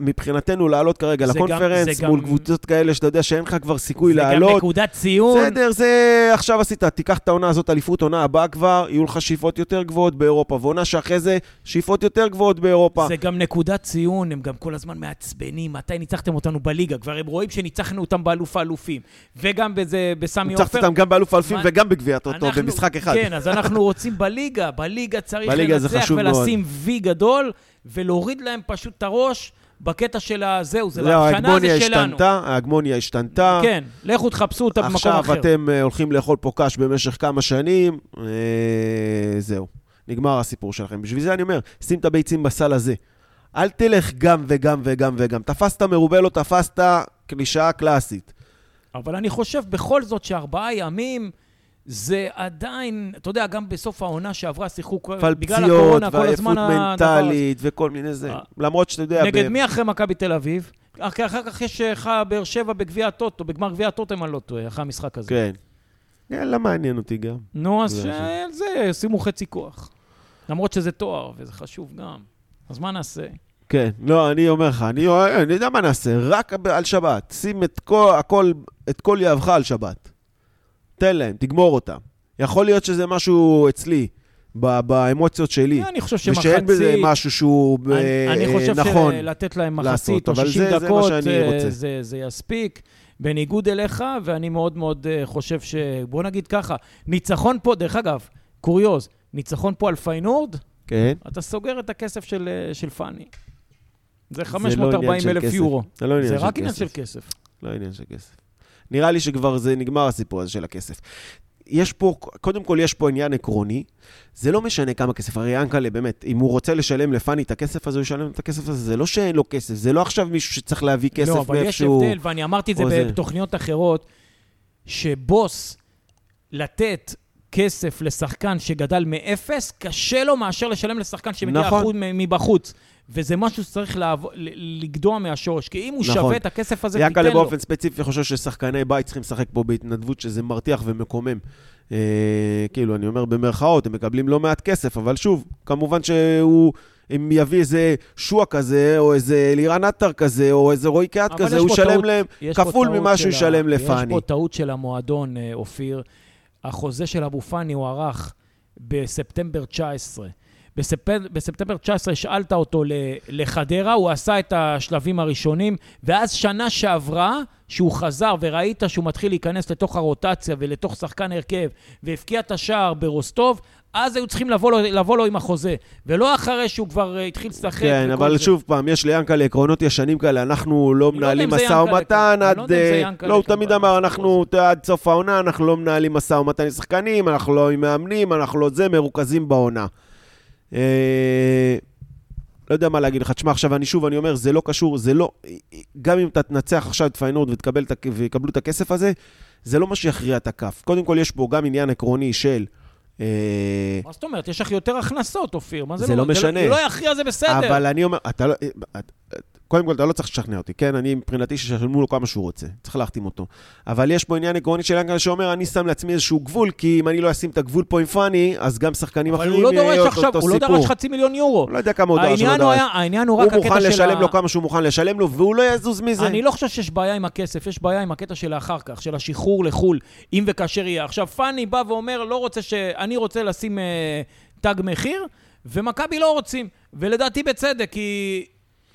Speaker 2: מבחינתנו לעלות כרגע
Speaker 1: זה גם-
Speaker 2: לקונפרנס
Speaker 1: זה
Speaker 2: מול
Speaker 1: גם-
Speaker 2: קבוצות כאלה שאתה יודע שאין לך כבר סיכוי
Speaker 1: זה גם
Speaker 2: לעלות.
Speaker 1: נקודת ציון.
Speaker 2: בסדר, זה עכשיו עשית, תיקח את העונה הזאת, אליפות עונה הבאה כבר, יהיו לך שאיפות יותר גבוהות באירופה, ועונה שאחרי זה, שאיפות יותר גבוהות באירופה.
Speaker 1: זה גם נקודת ציון, הם גם כל הזמן מעצבנים. מתי ניצחתם אותנו בליגה? כבר הם רואים שניצחנו אותם באלוף האלופים. וגם בזה, בסמי
Speaker 2: ניצחת
Speaker 1: עופר.
Speaker 2: אותם גם באלוף האלפים
Speaker 1: מה-
Speaker 2: וגם בגביע הטוטו
Speaker 1: אנחנו-
Speaker 2: במשחק אחד.
Speaker 1: כן, אז אנחנו רוצים בליגה. בליגה צריך
Speaker 2: בליגה זה.
Speaker 1: ולשים וי גדול, ולהוריד להם פשוט את הראש בקטע של הזהו, זה
Speaker 2: זהו,
Speaker 1: השנה זה שלנו.
Speaker 2: השתנתה, ההגמוניה השתנתה.
Speaker 1: כן, לכו תחפשו אותה במקום
Speaker 2: עכשיו
Speaker 1: אחר.
Speaker 2: אתם אה, הולכים לאכול פה קש במשך כמה שנים, אה, זהו. נגמר הסיפור שלכם. בשביל זה אני אומר, שים את הביצים בסל הזה. אל תלך גם וגם וגם וגם. תפסת מרובה, לא תפסת, קלישאה קלאסית.
Speaker 1: אבל אני חושב בכל זאת שארבעה ימים זה עדיין, אתה יודע, גם בסוף העונה שעברה שיחקו בגלל הקורונה, כל
Speaker 2: ועייפות
Speaker 1: הזמן הדבר הזה.
Speaker 2: מנטלית וכל מיני זה.
Speaker 1: אה.
Speaker 2: למרות שאתה יודע...
Speaker 1: נגד
Speaker 2: ב-
Speaker 1: מי אחרי מכבי תל אביב? אחר אחר כך יש לך באר שבע בגביע הטוטו, בגמר גביע הטוטו, אם אני לא טועה, אחרי המשחק הזה.
Speaker 2: כן. כן, לא מעניין אותי גם.
Speaker 1: נו, אז
Speaker 2: זה
Speaker 1: שעל זה שימו חצי כוח. למרות שזה תואר, וזה חשוב גם. אז מה נעשה?
Speaker 2: כן, לא, אני אומר לך, אני, אני יודע מה נעשה, רק על שבת. שים את כל, הכל, את כל יהבך על שבת. תן להם, תגמור אותם. יכול להיות שזה משהו אצלי, באמוציות שלי,
Speaker 1: אני חושב שמחצית...
Speaker 2: ושאין בזה משהו שהוא ב-
Speaker 1: אני, אני חושב
Speaker 2: נכון.
Speaker 1: שלתת להם מחצית או
Speaker 2: אבל
Speaker 1: 60
Speaker 2: זה- זה מה
Speaker 1: דקות, אה. זה, זה יספיק. בניגוד אליך, ואני מאוד מאוד אה, חושב ש... בוא נגיד ככה, ניצחון פה, דרך אגב, קוריוז, ניצחון פה על פיינורד,
Speaker 2: כן?
Speaker 1: אתה סוגר את הכסף של, אה, של פאני. זה
Speaker 2: לא
Speaker 1: 540
Speaker 2: עניין של
Speaker 1: אלף
Speaker 2: כסף.
Speaker 1: יורו.
Speaker 2: זה לא עניין
Speaker 1: זה
Speaker 2: של
Speaker 1: רק עניין
Speaker 2: כסף.
Speaker 1: של כסף.
Speaker 2: לא עניין של כסף. נראה לי שכבר זה נגמר הסיפור הזה של הכסף. יש פה, קודם כל יש פה עניין עקרוני, זה לא משנה כמה כסף, הרי ינקלה באמת, אם הוא רוצה לשלם לפאני את הכסף הזה, הוא ישלם את הכסף הזה, זה לא שאין לו כסף, זה לא עכשיו מישהו שצריך להביא כסף
Speaker 1: לא, אבל יש
Speaker 2: מאיפשהו.
Speaker 1: הבדל, ואני אמרתי את זה
Speaker 2: זה.
Speaker 1: בתוכניות אחרות, שבוס לתת כסף לשחקן שגדל מאפס, קשה לו מאשר לשלם לשחקן שמגיע.
Speaker 2: נכון.
Speaker 1: מבחוץ. וזה משהו שצריך לעב... לגדוע מהשורש, כי אם הוא
Speaker 2: נכון.
Speaker 1: שווה את הכסף הזה, תיתן לו.
Speaker 2: באופן ספציפי חושב ששחקני בית צריכים לשחק פה בהתנדבות, שזה מרתיח ומקומם. אה, כאילו, אני אומר במרכאות, הם מקבלים לא מעט כסף, אבל שוב, כמובן שהוא... אם יביא איזה שועה כזה, או איזה לירן עטר כזה, או איזה רועי קהת כזה, הוא ישלם להם כפול ממה שהוא ישלם לפאני.
Speaker 1: יש פה טעות של המועדון, אה, אופיר. החוזה של אבו פאני הוארך בספטמבר 19. בספטמבר, בספטמבר 19 השאלת אותו לחדרה, הוא עשה את השלבים הראשונים, ואז שנה שעברה, שהוא חזר וראית שהוא מתחיל להיכנס לתוך הרוטציה ולתוך שחקן הרכב, והבקיע את השער ברוסטוב, אז היו צריכים לבוא לו, לבוא לו עם החוזה, ולא אחרי שהוא כבר אה, התחיל לשחק.
Speaker 2: כן, אבל
Speaker 1: זה.
Speaker 2: שוב פעם, יש ליאנקלה עקרונות ישנים כאלה, אנחנו לא
Speaker 1: לא
Speaker 2: מנהלים משא ומתן עד...
Speaker 1: לא
Speaker 2: אה, לא, הוא תמיד
Speaker 1: בסיפור
Speaker 2: אמר. אנחנו עד סוף העונה, אנחנו לא מנהלים משא ומתן עם שחקנים, אנחנו לא עם מאמנים, אנחנו לא זה, מרוכזים בעונה. אה, לא יודע מה להגיד לך. תשמע, עכשיו אני שוב, אני אומר, זה לא קשור, זה לא... גם אם אתה תנצח עכשיו את פיינורד ויקבלו את הכסף הזה, זה לא מה שיכריע את הכף. קודם כל, יש פה גם עניין עקרוני של אה,
Speaker 1: מה זאת אומרת? יש לך יותר הכנסות, אופיר. מה זה
Speaker 2: זה לא משנה.
Speaker 1: זה לא יכריע, זה בסדר.
Speaker 2: אבל אני אומר, אתה לא... קודם כל, אתה לא צריך לשכנע אותי, כן? אני, מבחינתי, שישלמו לו כמה שהוא רוצה. צריך להחתים אותו. אבל יש פה עניין עקרוני של ינקלה שאומר, אני שם לעצמי איזשהו גבול, כי אם אני לא אשים את הגבול פה עם פאני, אז גם שחקנים
Speaker 1: אבל
Speaker 2: אחרים
Speaker 1: הוא לא
Speaker 2: יהיה
Speaker 1: דורש
Speaker 2: אותו-
Speaker 1: עכשיו,
Speaker 2: אותו
Speaker 1: הוא לא
Speaker 2: סיפור.
Speaker 1: דרש חצי מיליון יורו.
Speaker 2: הוא לא יודע כמה הוא דרש,
Speaker 1: העניין
Speaker 2: לא
Speaker 1: הוא
Speaker 2: דרש.
Speaker 1: היה- העניין הוא
Speaker 2: הוא
Speaker 1: רק הקטע של
Speaker 2: מוכן לשלם לו כמה שהוא מוכן לשלם לו, והוא לא יזוז מזה.
Speaker 1: אני לא חושב שיש בעיה עם הכסף, יש בעיה עם הקטע של האחר כך, של השחרור לחו"ל, אם וכאשר יהיה. עכשיו, פאני בא ואומר, לא רוצה ש... אני רוצה לשים אה, תג מחיר, ומכבי לא רוצים. ולדעתי בצדק, כי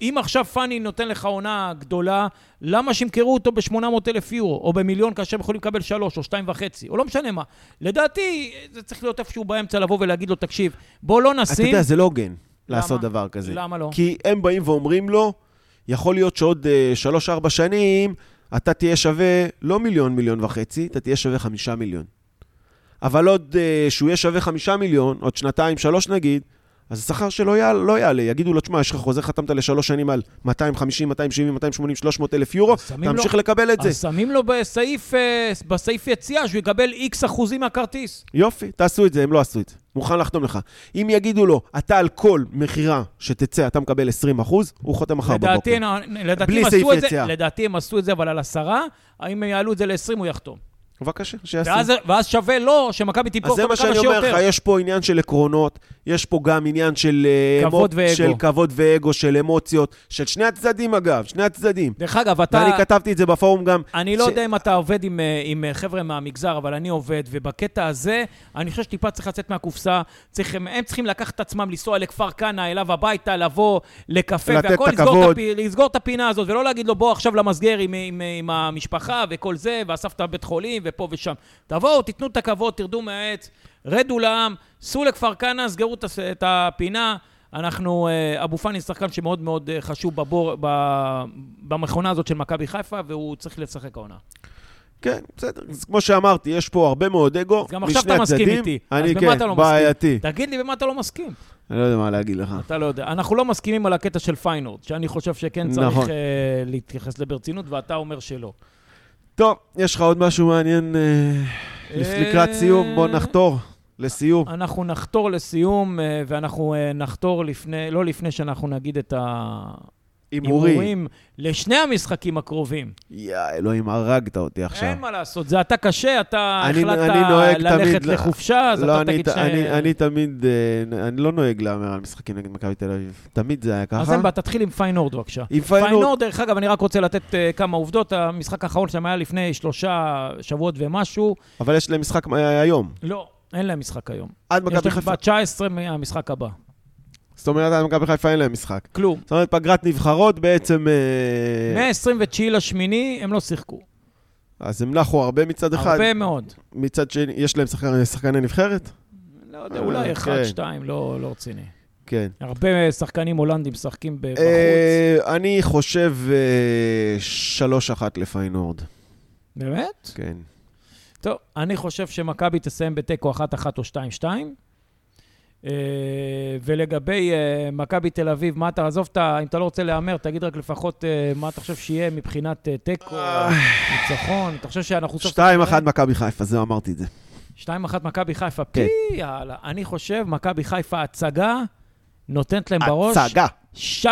Speaker 1: אם עכשיו פאני נותן לך עונה גדולה, למה שימכרו אותו ב-800 אלף יורו, או במיליון, כאשר הם יכולים לקבל שלוש, או שתיים וחצי, או לא משנה מה. לדעתי, זה צריך להיות איפשהו באמצע לבוא ולהגיד לו, תקשיב, בוא לא
Speaker 2: אתה
Speaker 1: נשים...
Speaker 2: יודע, זה לא הוגן
Speaker 1: למה?
Speaker 2: לעשות דבר כזה.
Speaker 1: למה לא?
Speaker 2: כי הם באים ואומרים לו, יכול להיות שעוד אה, שלוש-ארבע שנים אתה תהיה שווה לא מיליון, מיליון וחצי, אתה תהיה שווה חמישה מיליון. אבל עוד, אה, שהוא יהיה שווה חמישה מיליון, עוד שנתיים, שלוש נגיד, אז השכר שלו יעלה, לא יעלה. יגידו לו, תשמע, יש לך חוזה, חתמת לשלוש שנים על 250, 270, 280, 300 אלף יורו,
Speaker 1: אז שמים לו-
Speaker 2: תמשיך לקבל את זה.
Speaker 1: אז שמים לו בסעיף, אה, בסעיף יציאה שהוא יקבל איקס אחוזים מהכרטיס.
Speaker 2: יופי, תעשו את זה, הם לא עשו את זה. מוכן לחתום לך. אם יגידו לו, אתה על כל מכירה שתצא, אתה מקבל 20 אחוז, הוא חותם מחר בבוקר.
Speaker 1: לדעתי, נ- לדעתי
Speaker 2: בלי סעיף יציאה.
Speaker 1: לדעתי הם עשו את זה, אבל על עשרה, האם יעלו את זה ל-20 הוא יחתום.
Speaker 2: בבקשה, שיעשו.
Speaker 1: ואז, ואז שווה לו שמכבי תמכור
Speaker 2: אז זה מה
Speaker 1: כמה
Speaker 2: שאני אומר
Speaker 1: שיותר.
Speaker 2: לך, יש פה עניין של עקרונות, יש פה גם עניין של... אה,
Speaker 1: כבוד ואגו.
Speaker 2: של כבוד ואגו, של אמוציות, של שני הצדדים אגב, שני הצדדים.
Speaker 1: דרך אגב, אתה...
Speaker 2: ואני כתבתי את זה בפורום גם.
Speaker 1: אני לא
Speaker 2: ש-
Speaker 1: יודע אם אתה עובד עם, אה, עם אה, חבר'ה מהמגזר, אבל אני עובד, ובקטע הזה, אני חושב שטיפה צריך לצאת מהקופסה. צריך, הם, הם צריכים לקחת את עצמם, לנסוע לכפר כנא, אליו הביתה, לבוא לקפה, והכל,
Speaker 2: את
Speaker 1: לסגור,
Speaker 2: הכבוד.
Speaker 1: הפי, לסגור את הפינה הזאת, ולא להגיד לו, בוא עכשיו למסגר עם, עם, עם המשפחה וכל זה, ואספת בית חולים, ופה ושם. תבואו, תיתנו את הכבוד, תרדו מהעץ, רדו לעם, סעו לכפר כנא, סגרו את, הפינה. אנחנו, אה, אבו פאני שחקן שמאוד מאוד אה, חשוב בבור, במכונה הזאת של מכבי חיפה, והוא צריך לשחק העונה.
Speaker 2: כן, בסדר. אז כמו שאמרתי, יש פה הרבה מאוד אגו,
Speaker 1: אז גם
Speaker 2: משני
Speaker 1: עכשיו אתה מסכים
Speaker 2: הצדדים.
Speaker 1: איתי.
Speaker 2: אני כן,
Speaker 1: לא מסכים?
Speaker 2: בעייתי.
Speaker 1: תגיד לי במה אתה לא מסכים.
Speaker 2: אני לא יודע מה להגיד לך.
Speaker 1: אתה לא יודע. אנחנו לא מסכימים על הקטע של פיינורד, שאני חושב שכן צריך
Speaker 2: נכון.
Speaker 1: אה, להתייחס ברצינות, ואתה אומר שלא.
Speaker 2: טוב, יש לך עוד משהו מעניין אה,
Speaker 1: אה,
Speaker 2: לקראת סיום? בוא נחתור לסיום.
Speaker 1: אנחנו נחתור לסיום, אה, ואנחנו אה, נחתור לפני, לא לפני שאנחנו נגיד את
Speaker 2: הימורי.
Speaker 1: ההימורים לשני המשחקים הקרובים.
Speaker 2: יא, אלוהים, הרגת אותי עכשיו.
Speaker 1: אין מה לעשות, זה אתה קשה, אתה
Speaker 2: אני-
Speaker 1: החלטת
Speaker 2: אני
Speaker 1: ללכת
Speaker 2: תמיד
Speaker 1: לחופשה, אז
Speaker 2: לא,
Speaker 1: אתה
Speaker 2: אני,
Speaker 1: תגיד ש...
Speaker 2: אני, אני תמיד, אה, אני לא נוהג להמר על משחקים נגד מכבי תל אביב. תמיד זה היה ככה.
Speaker 1: אז אין בעיה, תתחיל עם פיינורד בבקשה.
Speaker 2: עם פיינורד,
Speaker 1: פיינורד, דרך אגב, אני רק רוצה לתת אה, כמה עובדות. המשחק האחרון שלהם היה לפני שלושה שבועות ומשהו.
Speaker 2: אבל יש להם משחק אה, היום.
Speaker 1: לא, אין להם משחק היום.
Speaker 2: עד
Speaker 1: יש
Speaker 2: מכבי
Speaker 1: להם
Speaker 2: חיפה.
Speaker 1: ב-19 מהמשחק הבא.
Speaker 2: זאת אומרת, עד מכבי חיפה אין להם משחק.
Speaker 1: כלום.
Speaker 2: זאת אומרת, פגרת נבחרות בעצם... אה,
Speaker 1: מ-29 לשמיני הם לא שיחקו.
Speaker 2: אז הם נחו הרבה מצד אחד.
Speaker 1: הרבה מאוד.
Speaker 2: מצד שני, יש להם שחקן- שחקני נבחרת?
Speaker 1: לא יודע,
Speaker 2: אה,
Speaker 1: אולי
Speaker 2: כן.
Speaker 1: אחד, שתיים, לא לא רציני.
Speaker 2: כן.
Speaker 1: הרבה שחקנים הולנדים משחקים ב- בחוץ.
Speaker 2: אה, אני חושב אה, 3-1 לפיינורד.
Speaker 1: באמת?
Speaker 2: כן.
Speaker 1: טוב, אני חושב שמכבי תסיים בתיקו 1-1 או 2-2. אה, ולגבי אה, מכבי תל אביב, מה אתה, עזוב. אם אתה לא רוצה להמר, תגיד רק לפחות אה, מה אתה חושב שיהיה מבחינת תיקו, ניצחון. אתה חושב שאנחנו... סוף סוף
Speaker 2: 2-1
Speaker 1: נראה?
Speaker 2: מכבי חיפה, זהו, אמרתי את זה.
Speaker 1: 2-1 מכבי חיפה.
Speaker 2: כן.
Speaker 1: פי, יאללה. אני חושב, מכבי חיפה הצגה, נותנת להם בראש.
Speaker 2: הצגה.
Speaker 1: 3-0.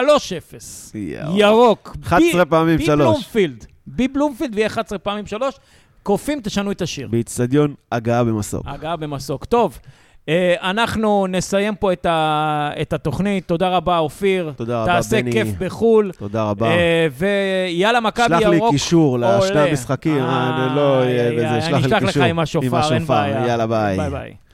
Speaker 2: יואו.
Speaker 1: ירוק.
Speaker 2: 11
Speaker 1: בי-
Speaker 2: פעמים
Speaker 1: בי
Speaker 2: שלוש.
Speaker 1: בלומפילד. בי בלומפילד ויהיה 11 פעמים שלוש. קופים, תשנו את השיר.
Speaker 2: באיצטדיון הגעה במסוק.
Speaker 1: הגעה במסוק. טוב, אנחנו נסיים פה את, ה, את התוכנית. תודה רבה, אופיר.
Speaker 2: תודה רבה,
Speaker 1: תעשה
Speaker 2: בני.
Speaker 1: כיף בחו"ל.
Speaker 2: תודה רבה.
Speaker 1: אה, ויאלה, מכבי
Speaker 2: שלח
Speaker 1: ירוק.
Speaker 2: לי קישור לשני. המשחקים,
Speaker 1: אה,
Speaker 2: אני לא אהיה
Speaker 1: איי,
Speaker 2: בזה, שלח לי
Speaker 1: אני אשלח לך
Speaker 2: קישור.
Speaker 1: עם השופר, אין בעיה.
Speaker 2: יאללה, ביי.
Speaker 1: ביי ביי.